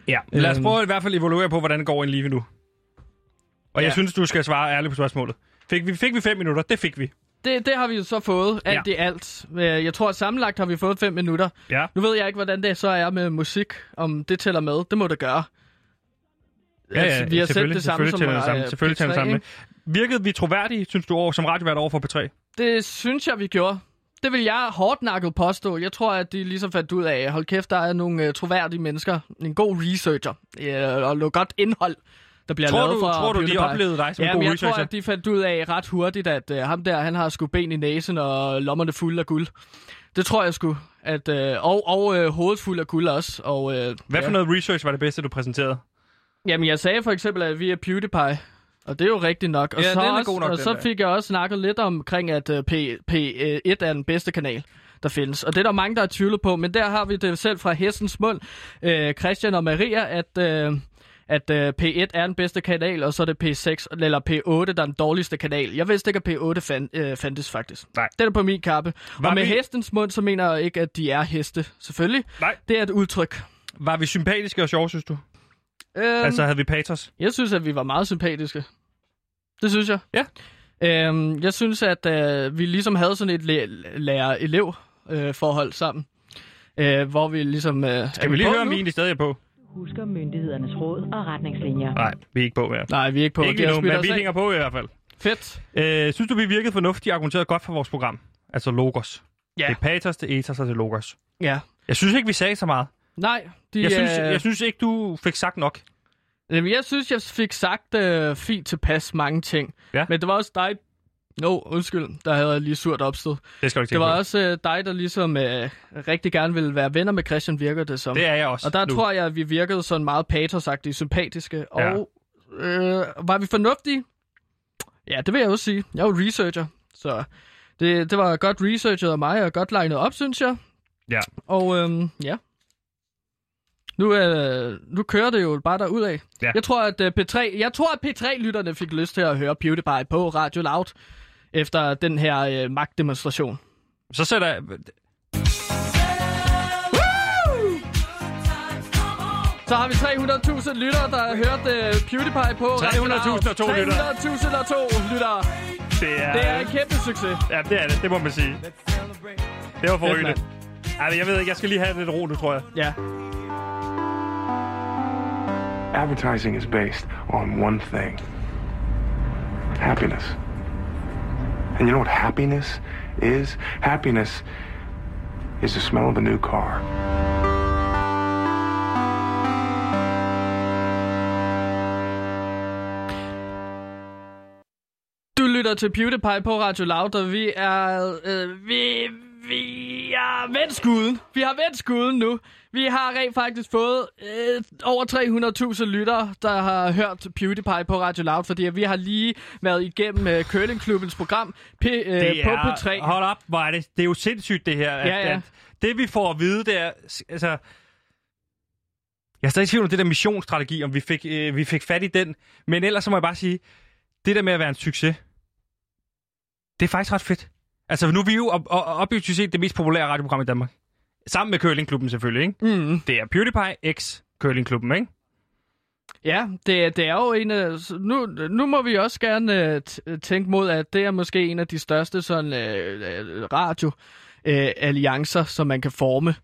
Ja, lad os Øhm. prøve i hvert fald evaluere på, hvordan det går en lige nu. Og Ja. jeg synes, du skal svare ærligt på spørgsmålet. Fik vi, fik vi fem minutter? Det fik vi. Det, det har vi jo så fået, alt Ja. i alt. Øh, Jeg tror, at sammenlagt har vi fået fem minutter. Ja. Nu ved jeg ikke, hvordan det så er med musik, om det tæller med. Det må det gøre. Ja, ja, Altså, vi har sendt selvfølgelig, det samme selvfølgelig som det øh, sammen. Selvfølgelig tæller det P3, sammen. Virkede vi troværdige, synes du, over, som radiovært over for P3? Det synes jeg, vi gjorde. det vil jeg hårdt nakket påstå. Jeg tror, at de ligesom fandt ud af, hold kæft, der er nogle uh, troværdige mennesker, en god researcher uh, og noget godt indhold, der bliver Tror lavet du- fra tror du, de oplevede dig som en ja, god men jeg researcher? tror, at de fandt ud af ret hurtigt, at uh, ham der, han har sgu ben i næsen og lommerne fulde af guld. Det tror jeg sgu. At, uh, og og uh, hovedet fuld af guld også. Og, uh, Hvad ja. for noget research var det bedste, du præsenterede? Jamen, jeg sagde for eksempel, at vi er PewDiePie. Og det er jo rigtigt nok. Og Ja, så, er også, god nok, og så der. fik jeg også snakket lidt omkring, at uh, P, P1 er den bedste kanal, der findes. Og det er der mange, der har tvivlet på. Men der har vi det selv fra hestens mund, uh, Christian og Maria, at... Uh, at uh, P1 er den bedste kanal, og så er det P6 eller P8, der er den dårligste kanal. Jeg vidste ikke, at P8 fan, uh, fandtes faktisk. Nej. Den er på min kappe. Var og med vi- hestens mund, så mener jeg ikke, at de er heste. Selvfølgelig. Nej. Det er et udtryk. Var vi sympatiske og sjove, synes du? Øhm, Altså, havde vi patos? Jeg synes, at vi var meget sympatiske. Det synes jeg. Ja. Øhm, jeg synes, at øh, vi ligesom havde sådan et læ- lærer-elev-forhold sammen. Øh, hvor vi ligesom... Øh, Skal vi lige høre, vi egentlig stadig er på? Husker myndighedernes råd og retningslinjer. Nej, vi er ikke på mere. Nej, vi er ikke på. Ikke endnu, men vi hænger på i hvert fald. Fedt. Øh, synes du, vi virkede fornuftigt og argumenterede godt for vores program? Altså Logos. Ja. Det er patos, det er ethos og det er Logos. Ja. Jeg synes ikke, vi sagde så meget. Nej, de, Jeg synes, øh, jeg synes ikke, du fik sagt nok. Jamen, jeg synes, jeg fik sagt øh, fint tilpas mange ting. Ja. Men det var også dig... Nå, no, undskyld, der havde jeg lige surt opstød. Det skal du ikke Det var på. også øh, dig, der ligesom øh, rigtig gerne ville være venner med Christian, virker det som. Det er jeg også Og der nu. tror jeg, at vi virkede sådan meget patosagtige, sympatiske. Ja. Og øh, var vi fornuftige? Ja, det vil jeg også sige. Jeg er jo researcher, så det, det var godt researchet af mig, og godt legnet op, synes jeg. Ja. Og øhm, ja. Nu, øh, nu kører det jo bare derudad. Ja. Jeg tror, at øh, P3, jeg tror, at P3-lytterne fik lyst til at høre PewDiePie på Radio Loud efter den her øh, magtdemonstration. Så sætter jeg... Så har vi 300.000 lyttere, der har hørt uh, PewDiePie på Radio Loud. 300.002 lyttere. 300.002 lyttere. Det er, Det er en kæmpe succes. Ja, det er det. Det må man sige. Det var forrygende. Ej, jeg ved ikke, jeg skal lige have lidt ro nu, tror jeg. Ja. Advertising is based on one thing happiness. And you know what happiness is? Happiness is the smell of a new car. Lytter til PewDiePie på Radio Loud, og vi er... Øh, vi, vi er vendt skuden. Vi har vendt skuden nu. Vi har rent faktisk fået øh, over 300.000 lyttere, der har hørt PewDiePie på Radio Loud, fordi vi har lige været igennem øh, Curlingklubbens program P, øh, Det på er, P3. Hold op, hvor er det. Det er jo sindssygt, det her. At, Ja, ja. At det, vi får at vide, det er... Altså, jeg er stadig i tvivl om det der missionsstrategi, om vi fik, øh, vi fik fat i den. Men ellers så må jeg bare sige, det der med at være en succes, det er faktisk ret fedt. Altså, nu er vi jo op, op, objektivt set det mest populære radioprogram i Danmark. Sammen med Curlingklubben selvfølgelig, ikke? Mm. Det er PewDiePie x Curlingklubben, ikke? Ja, det, det er jo en af... Nu, nu må vi også gerne øh, tænke mod, at det er måske en af de største sådan, øh, øh, radio-alliancer, som man kan forme.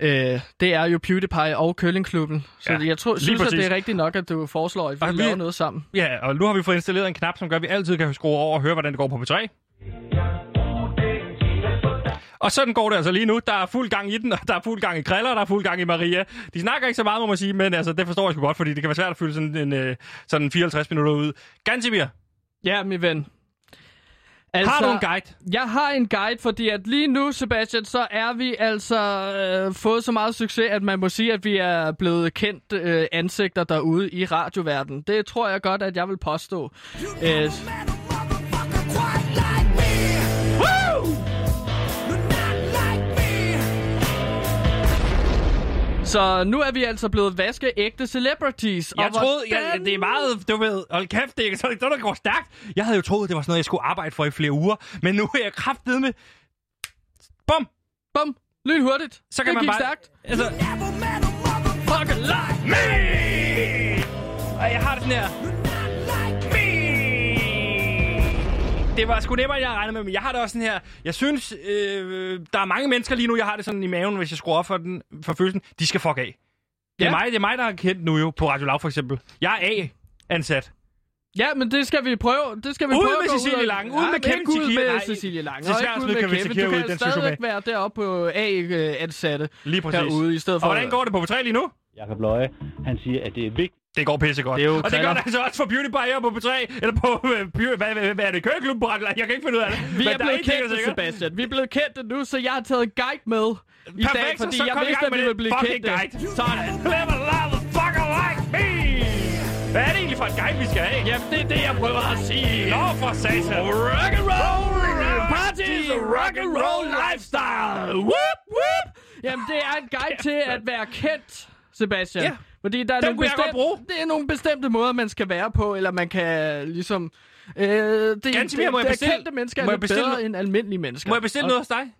Øh, det er jo PewDiePie og Curlingklubben. Så Ja, jeg tror, synes, at det præcis. er rigtigt nok, at du foreslår, at vi Og vi- laver noget sammen. Ja, og nu har vi fået installeret en knap, som gør, at vi altid kan skrue over og høre, hvordan det går på P3. Og sådan går det altså lige nu. Der er fuld gang i den, og der er fuld gang i Kriller, og der er fuld gang i Maria. De snakker ikke så meget, må man sige, men altså, det forstår jeg sgu godt, fordi det kan være svært at fylde sådan, en, øh, sådan 54 minutter ud. Gansimir, Ja, min ven. altså, har du en guide? Jeg har en guide, fordi at lige nu, Sebastian, så er vi altså øh, fået så meget succes, at man må sige, at vi er blevet kendt øh, ansigter derude i radioverdenen. Det tror jeg godt, at jeg vil påstå. Øh, Så nu er vi altså blevet vaskeægte celebrities. Jeg og troede, hvordan- jeg, det er meget, du ved, hold kæft, det er sådan noget, der går stærkt. Jeg havde jo troet, det var sådan noget, jeg skulle arbejde for i flere uger, men nu er jeg kraftet med... Bum! Bum! Lynhurtigt. Så kan det man gik bare... stærkt. Altså, Fucking like me! Og jeg har det sådan her. Det var sgu nemmere, end jeg regnede med, men jeg har det også sådan her. Jeg synes, øh, der er mange mennesker lige nu, jeg har det sådan i maven, hvis jeg skruer op for, den, for følelsen. De skal fuck af. Det er, Ja. mig, det er mig, der er kendt nu jo på Radio Lav for eksempel. Jeg er A-ansat. Ja, men det skal vi prøve. Det skal vi Ud prøve med Cecilie Lange. Ud Nej, med Kevin ikke ud Shakira. med Cecilie Lange. Og ikke Sværs ud ved med Kevin. Du ud, kan den stadigvæk være deroppe på A-ansatte Lige præcis. herude, i stedet for... Og hvordan går det på P3 lige nu? Jakob Løje, han siger, at det er vigtigt. Det går pissegodt. Det er og det gør det altså også for PewDiePie her på P3. Eller på... Øh, hvad, hvad, hvad er det? Loud? Jeg kan ikke finde ud af det. Vi er der blevet sikker. Sebastian. Vi er blevet kendte nu, så jeg har taget guide med i dag, Perfekt, fordi så jeg vidste, at vi ville blive kendte. guide. Sådan. Live a motherfucker like me! Hvad er det egentlig for en guide, vi skal have? Jamen, det er det, jeg prøver at sige. Nå, for satan. Rock and roll parties, rock and roll lifestyle. Whoop, whoop. Jamen, det er en guide til at være kendt, Sebastian. Ja. Fordi der er nogle, jeg bruge. det er nogle bestemte måder, man skal være på, eller man kan ligesom... Øh, det, det, Gansimir, må jeg det, bestille- kendte mennesker er må jeg lidt bestille bedre noget- end almindelige mennesker. Må jeg bestille Og- noget hos dig?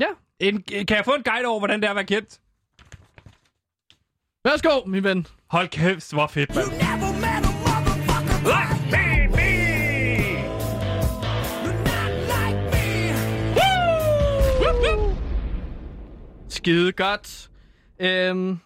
Ja. En, kan jeg få en guide over, hvordan det er at være kendt? Værsgo, min ven. Hold kæft, hvor fedt, mand. Like. Skide godt. Øhm,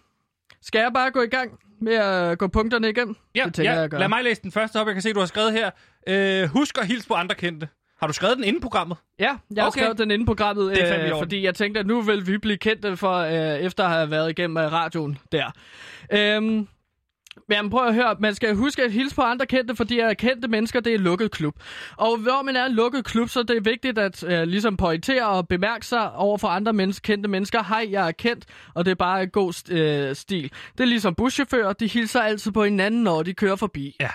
skal jeg bare gå i gang med at gå punkterne igennem? Ja, det ja. jeg, jeg lad mig læse den første op. Jeg kan se, du har skrevet her. Øh, husk at hilse på andre kendte. Har du skrevet den inden programmet? Ja, jeg har Okay. skrevet den inde på programmet, øh, fordi jeg tænkte, at nu vil vi blive kendte for, øh, efter at have været igennem øh, radioen der. Øhm, Jamen prøv at høre, man skal huske at hilse på andre kendte, fordi at kendte mennesker, det er en lukket klub. Og hvor man er en lukket klub, så det er vigtigt at øh, ligesom pointere og bemærke sig over for andre mennesker, kendte mennesker. Hej, jeg er kendt, og det er bare en god øh, stil. Det er ligesom buschauffører, de hilser altid på hinanden, når de kører forbi. Ja.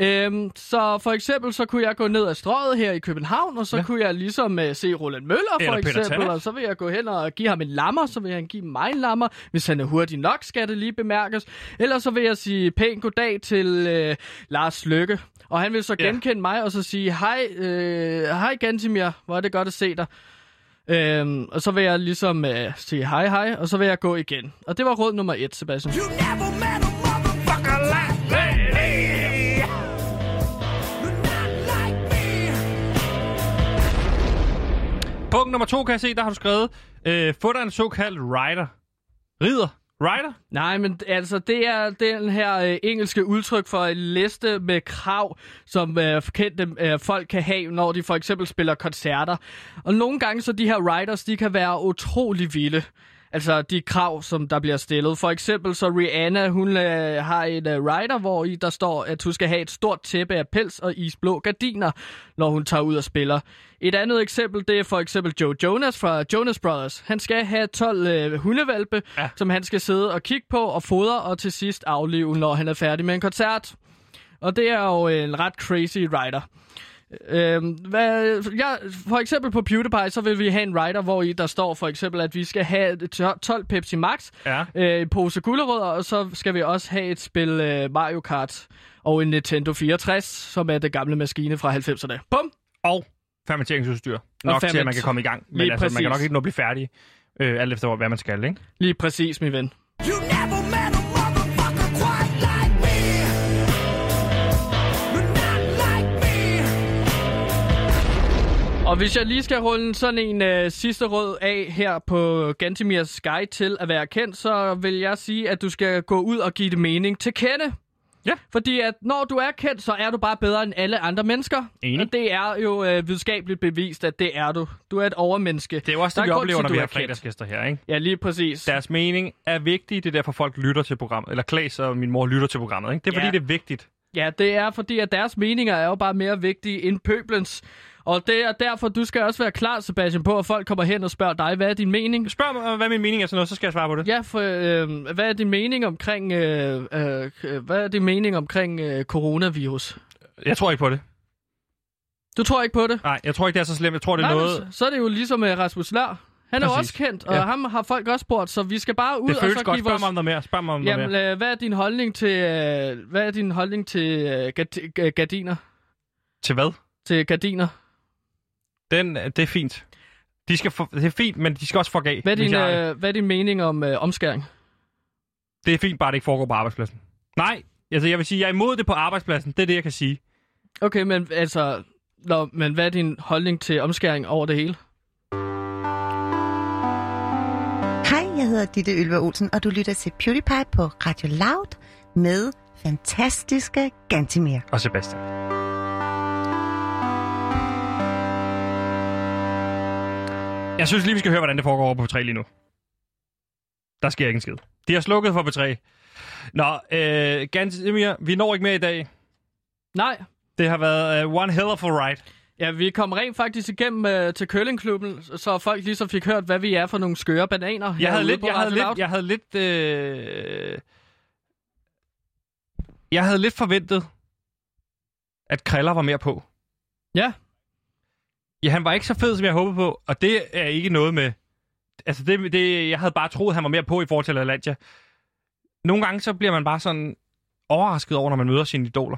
Øhm, så for eksempel, så kunne jeg gå ned ad strøget her i København, og så ja. kunne jeg ligesom uh, se Roland Møller for Eller Peter eksempel, og så vil jeg gå hen og give ham en lammer, så vil han give mig en lammer. Hvis han er hurtig nok, skal det lige bemærkes. Eller så vil jeg sige pænt goddag til øh, Lars Lykke, og han vil så Ja. genkende mig og så sige, hej, øh, hej Gantimir, hvor er det godt at se dig. Øhm, og så vil jeg ligesom øh, sige hej hej, og så vil jeg gå igen. Og det var råd nummer et, Sebastian. Fucker Punkt nummer to kan jeg se, der har du skrevet, øh, få dig en såkaldt rider. Rider? Rider? Nej, men altså, det er den her øh, engelske udtryk for en liste med krav, som øh, kendte øh, folk kan have, når de for eksempel spiller koncerter. Og nogle gange så de her riders, de kan være utrolig vilde. Altså de krav, som der bliver stillet. For eksempel så Rihanna, hun øh, har en øh, rider, hvor i der står, at hun skal have et stort tæppe af pels og isblå gardiner, når hun tager ud og spiller. Et andet eksempel, det er for eksempel Joe Jonas fra Jonas Brothers. Han skal have 12 øh, hundevalpe, ja. som han skal sidde og kigge på og fodre, og til sidst aflive, når han er færdig med en koncert. Og det er jo en ret crazy rider. Øhm, hvad, ja, for eksempel på PewDiePie, så vil vi have en rider, hvor i der står for eksempel, at vi skal have 12 Pepsi Max, Ja. øh, pose gulerødder, og så skal vi også have et spil øh, Mario Kart og en Nintendo 64, som er det gamle maskine fra 90'erne. Bum! Og fermenteringsudstyr. Nok til, at man ferment- kan komme i gang. Men Lige altså, man kan præcis. nok ikke nå at blive færdig, øh, alt efter hvad man skal, ikke? Lige præcis, min ven. Og hvis jeg lige skal rulle sådan en øh, sidste råd af her på Gantimirs guide til at være kendt, så vil jeg sige, at du skal gå ud og give det mening til kende. Ja. Fordi at når du er kendt, så er du bare bedre end alle andre mennesker. Enig. Og det er jo øh, videnskabeligt bevist, at det er du. Du er et overmenneske. Det er jo også det, vi er oplever, når vi er har fredagsgæster her, ikke? Ja, lige præcis. Deres mening er vigtig, det er derfor folk lytter til programmet. Eller Klaas og min mor lytter til programmet, ikke? Det er fordi, Ja. det er vigtigt. Ja, det er fordi, at deres meninger er jo bare mere vigtige end pøblens. Og det er derfor, du skal også være klar, Sebastian, på, at folk kommer hen og spørger dig, hvad er din mening? Spørg mig, hvad min mening er sådan noget, så skal jeg svare på det. Ja, for øh, hvad er din mening omkring, øh, øh, hvad er din mening omkring øh, coronavirus? Jeg tror ikke på det. Du tror ikke på det? Nej, jeg tror ikke, det er så slemt. Jeg tror, det er Nej, noget... så, så er det jo ligesom øh, Rasmus Lør. Han er Præcis. også kendt, og Ja. ham har folk også spurgt, så vi skal bare ud Det og så godt. give Spørg vores... mig om noget mere. Spørg mig om noget Jamen, mere. øh, hvad er din holdning til, øh, hvad er din holdning til øh, øh, gardiner? Til hvad? Til gardiner? Den, det er fint. De skal få, det er fint, men de skal også få af. Hvad er din, øh, hvad er din mening om øh, omskæring? det er fint, bare det ikke foregår på arbejdspladsen. Nej, altså jeg vil sige, jeg er imod det på arbejdspladsen. Det er det, jeg kan sige. Okay, men altså, nå, men hvad er din holdning til omskæring over det hele? Hej, jeg hedder Ditte Ylva Olsen, og du lytter til PewDiePie på Radio Loud med fantastiske Gantimir. Og Sebastian. Jeg synes lige, vi skal høre, hvordan det foregår over på P3 lige nu. Der sker ikke en skid. De har slukket for P3. Nå, øh, Gansimir, vi når ikke mere i dag. Nej. Det har været uh, one hell of a ride. Ja, vi kom rent faktisk igennem øh, til Køllingklubben, så folk ligesom fik hørt, hvad vi er for nogle skøre bananer. Jeg havde lidt, jeg havde lidt, jeg havde lidt, øh... jeg havde lidt forventet, at Kriller var mere på. Ja. Ja, han var ikke så fed, som jeg håbede på, og det er ikke noget med... Altså, det, det, jeg havde bare troet, han var mere på i forhold til Lalandia. Nogle gange, så bliver man bare sådan overrasket over, når man møder sine idoler.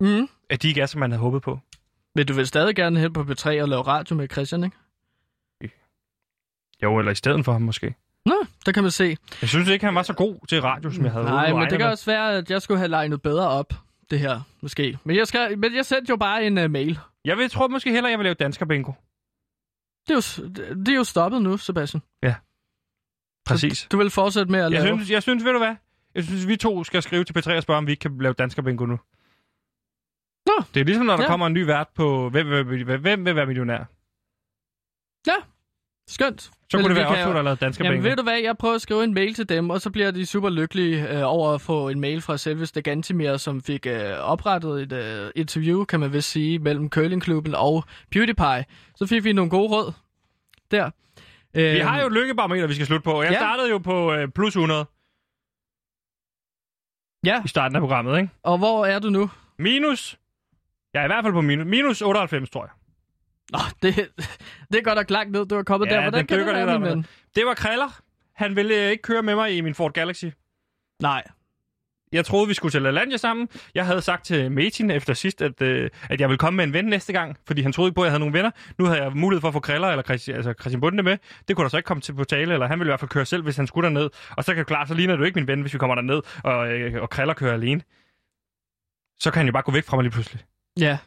Mm. At de ikke er, som man havde håbet på. Men du vil stadig gerne hen på P3 og lave radio med Christian, ikke? Jo, eller i stedet for ham måske. Nå, der kan man se. Jeg synes ikke, han var så god til radio, som jeg havde Nej, men det kan også være, at jeg skulle have legnet bedre op, det her, måske. Men jeg, skal, men jeg sendte jo bare en uh, mail. Jeg vil, tror måske hellere, jeg vil lave dansker bingo. Det er, jo, det er jo stoppet nu, Sebastian. Præcis. Du vil fortsætte med at Jeg lave... synes, jeg synes, ved du hvad? Jeg synes, vi to skal skrive til P3 og spørge, om vi ikke kan lave dansker bingo nu. Nå. Det er ligesom, når der Ja. kommer en ny vært på Hvem vil, hvem, hvem vil være millionær? Ja, skønt. Så kunne det vi være at der lavede dansker Jamen bingo. ved du hvad, jeg prøver at skrive en mail til dem, og så bliver de super lykkelige øh, over at få en mail fra selveste Gantimir, som fik øh, oprettet et øh, interview, kan man vist sige, mellem Curlingklubben og PewDiePie. Så fik vi nogle gode råd der. Vi har jo et lykkebarometer, vi skal slutte på. Jeg Ja. startede jo på øh, plus 100 Ja, i starten af programmet, ikke? og hvor er du nu? Minus... Jeg er i hvert fald på minus, minus 98, tror jeg. Nå, det, det er godt nok langt ned, du er kommet der. Hvordan kan det være, lidt min ven? Det var Kriller. Han ville øh, ikke køre med mig i min Ford Galaxy. Nej. Jeg troede, vi skulle til LaLandia sammen. Jeg havde sagt til Metin efter sidst, at, øh, at jeg ville komme med en ven næste gang, fordi han troede ikke på, at jeg havde nogle venner. Nu havde jeg mulighed for at få Kriller eller Christian, altså Christian Bunde med. Det kunne der så ikke komme til på tale, eller han ville i hvert fald køre selv, hvis han skulle derned. Og så kan det klart, så ligner du ikke min ven, hvis vi kommer derned, og, øh, og Kriller kører alene. Så kan han jo bare gå væk fra mig lige pludselig. Ja.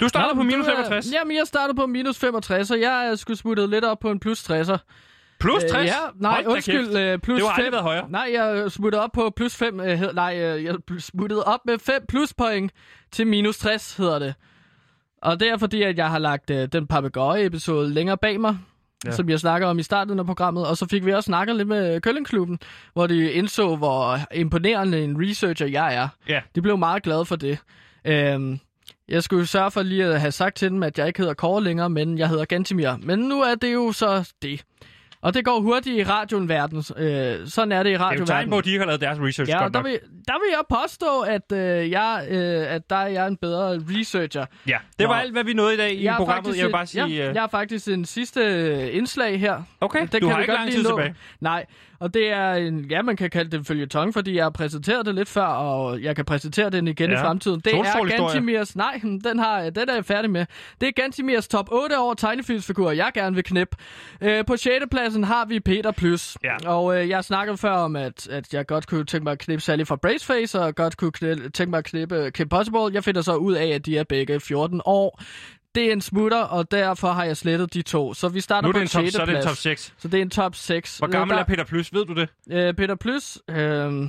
Du startede på minus du er- 65. Jamen, jeg startede på minus 65, og jeg er skulle smuttet lidt op på en plus 60'er. Plus 60? Øh, ja, nej, Hold undskyld, øh, plus Det har aldrig 5. været højere. Nej, jeg smuttede op på plus 5. Øh, nej, øh, jeg smuttede op med 5 pluspoint til minus 60, hedder det. Og det er fordi, at jeg har lagt øh, den papegøje-episode længere bag mig, ja. som jeg snakker om i starten af programmet. Og så fik vi også snakket lidt med Køllingklubben, hvor de indså, hvor imponerende en researcher jeg er. Ja. De blev meget glade for det. Øhm, jeg skulle sørge for lige at have sagt til dem, at jeg ikke hedder Kåre længere, men jeg hedder Gantimir. Men nu er det jo så det. Og det går hurtigt i radioen verden. Øh, sådan er det i Det er jo radioen tegn på, at de ikke har lavet deres research Ja, godt der vil, der vil jeg påstå, at, øh, jeg, øh, at der er jeg en bedre researcher. Ja, det var Nå. alt, hvad vi nåede i dag i Jeg programmet. faktisk Jeg vil bare sige... Ja, øh, jeg har faktisk en sidste indslag her. Okay, Det du kan har ikke godt lang tid tilbage. Nej, og det er en, ja, man kan kalde det en følgetong, fordi jeg har præsenteret det lidt før, og jeg kan præsentere den igen Ja. i fremtiden. Det er. Gantimirs, nej, den, har, den er jeg færdig med. Det er Gantimirs top 8 over tegnefilmsfigurer, jeg gerne vil knippe. Øh, på 6. pladsen har vi Peter Plus. Ja. Og øh, jeg snakkede før om, at, at jeg godt kunne tænke mig at knippe Sally fra Braceface, og godt kunne knæ- tænke mig at knippe Kim Possible. Jeg finder så ud af, at de er begge 14 år. Det er en smutter, og derfor har jeg slettet de to. Så vi starter Nu er på det en top, så er det en top 6. Så det er en top 6. Hvor gammel er Peter Plus? Ved du det? Øh, Peter Plus, øh,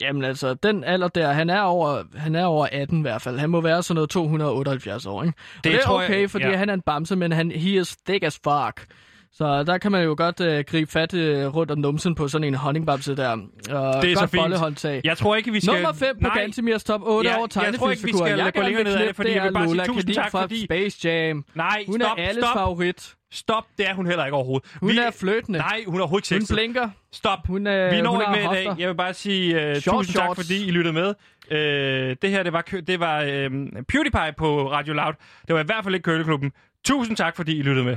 jamen altså, den alder der, han er, over, han er over 18 i hvert fald. Han må være sådan noget 278 år, ikke? Og Det det er tror jeg- okay, fordi ja. han er en bamse, men han, he is thick as fuck. Så der kan man jo godt øh, gribe fat øh, rundt om numsen på sådan en honningbamse der. Og Det er så fint. Jeg tror ikke, vi skal... Nummer 5 på Nej. Gantimirs top 8 Ja, over jeg tror ikke, vi tegnefilmsfigurer. skal Jeg gå gerne længere vil ned af det, knippe, fordi jeg vil bare sige Lola tusind Kadik tak, fra fordi- Space Jam. Nej, Hun stop, er alles stop. favorit. Stop, det er hun heller ikke overhovedet. Hun vi... er fløtende. Nej, hun er overhovedet ikke Hun blinker. Stop. Hun er, Vi når hun ikke med i dag. Jeg vil bare sige uh, Short tusind tak, shorts. fordi I lyttede med. Uh, det her, det var, det var uh, PewDiePie på Radio Loud. Det var i hvert fald ikke Køleklubben. Tusind tak, fordi I lyttede med.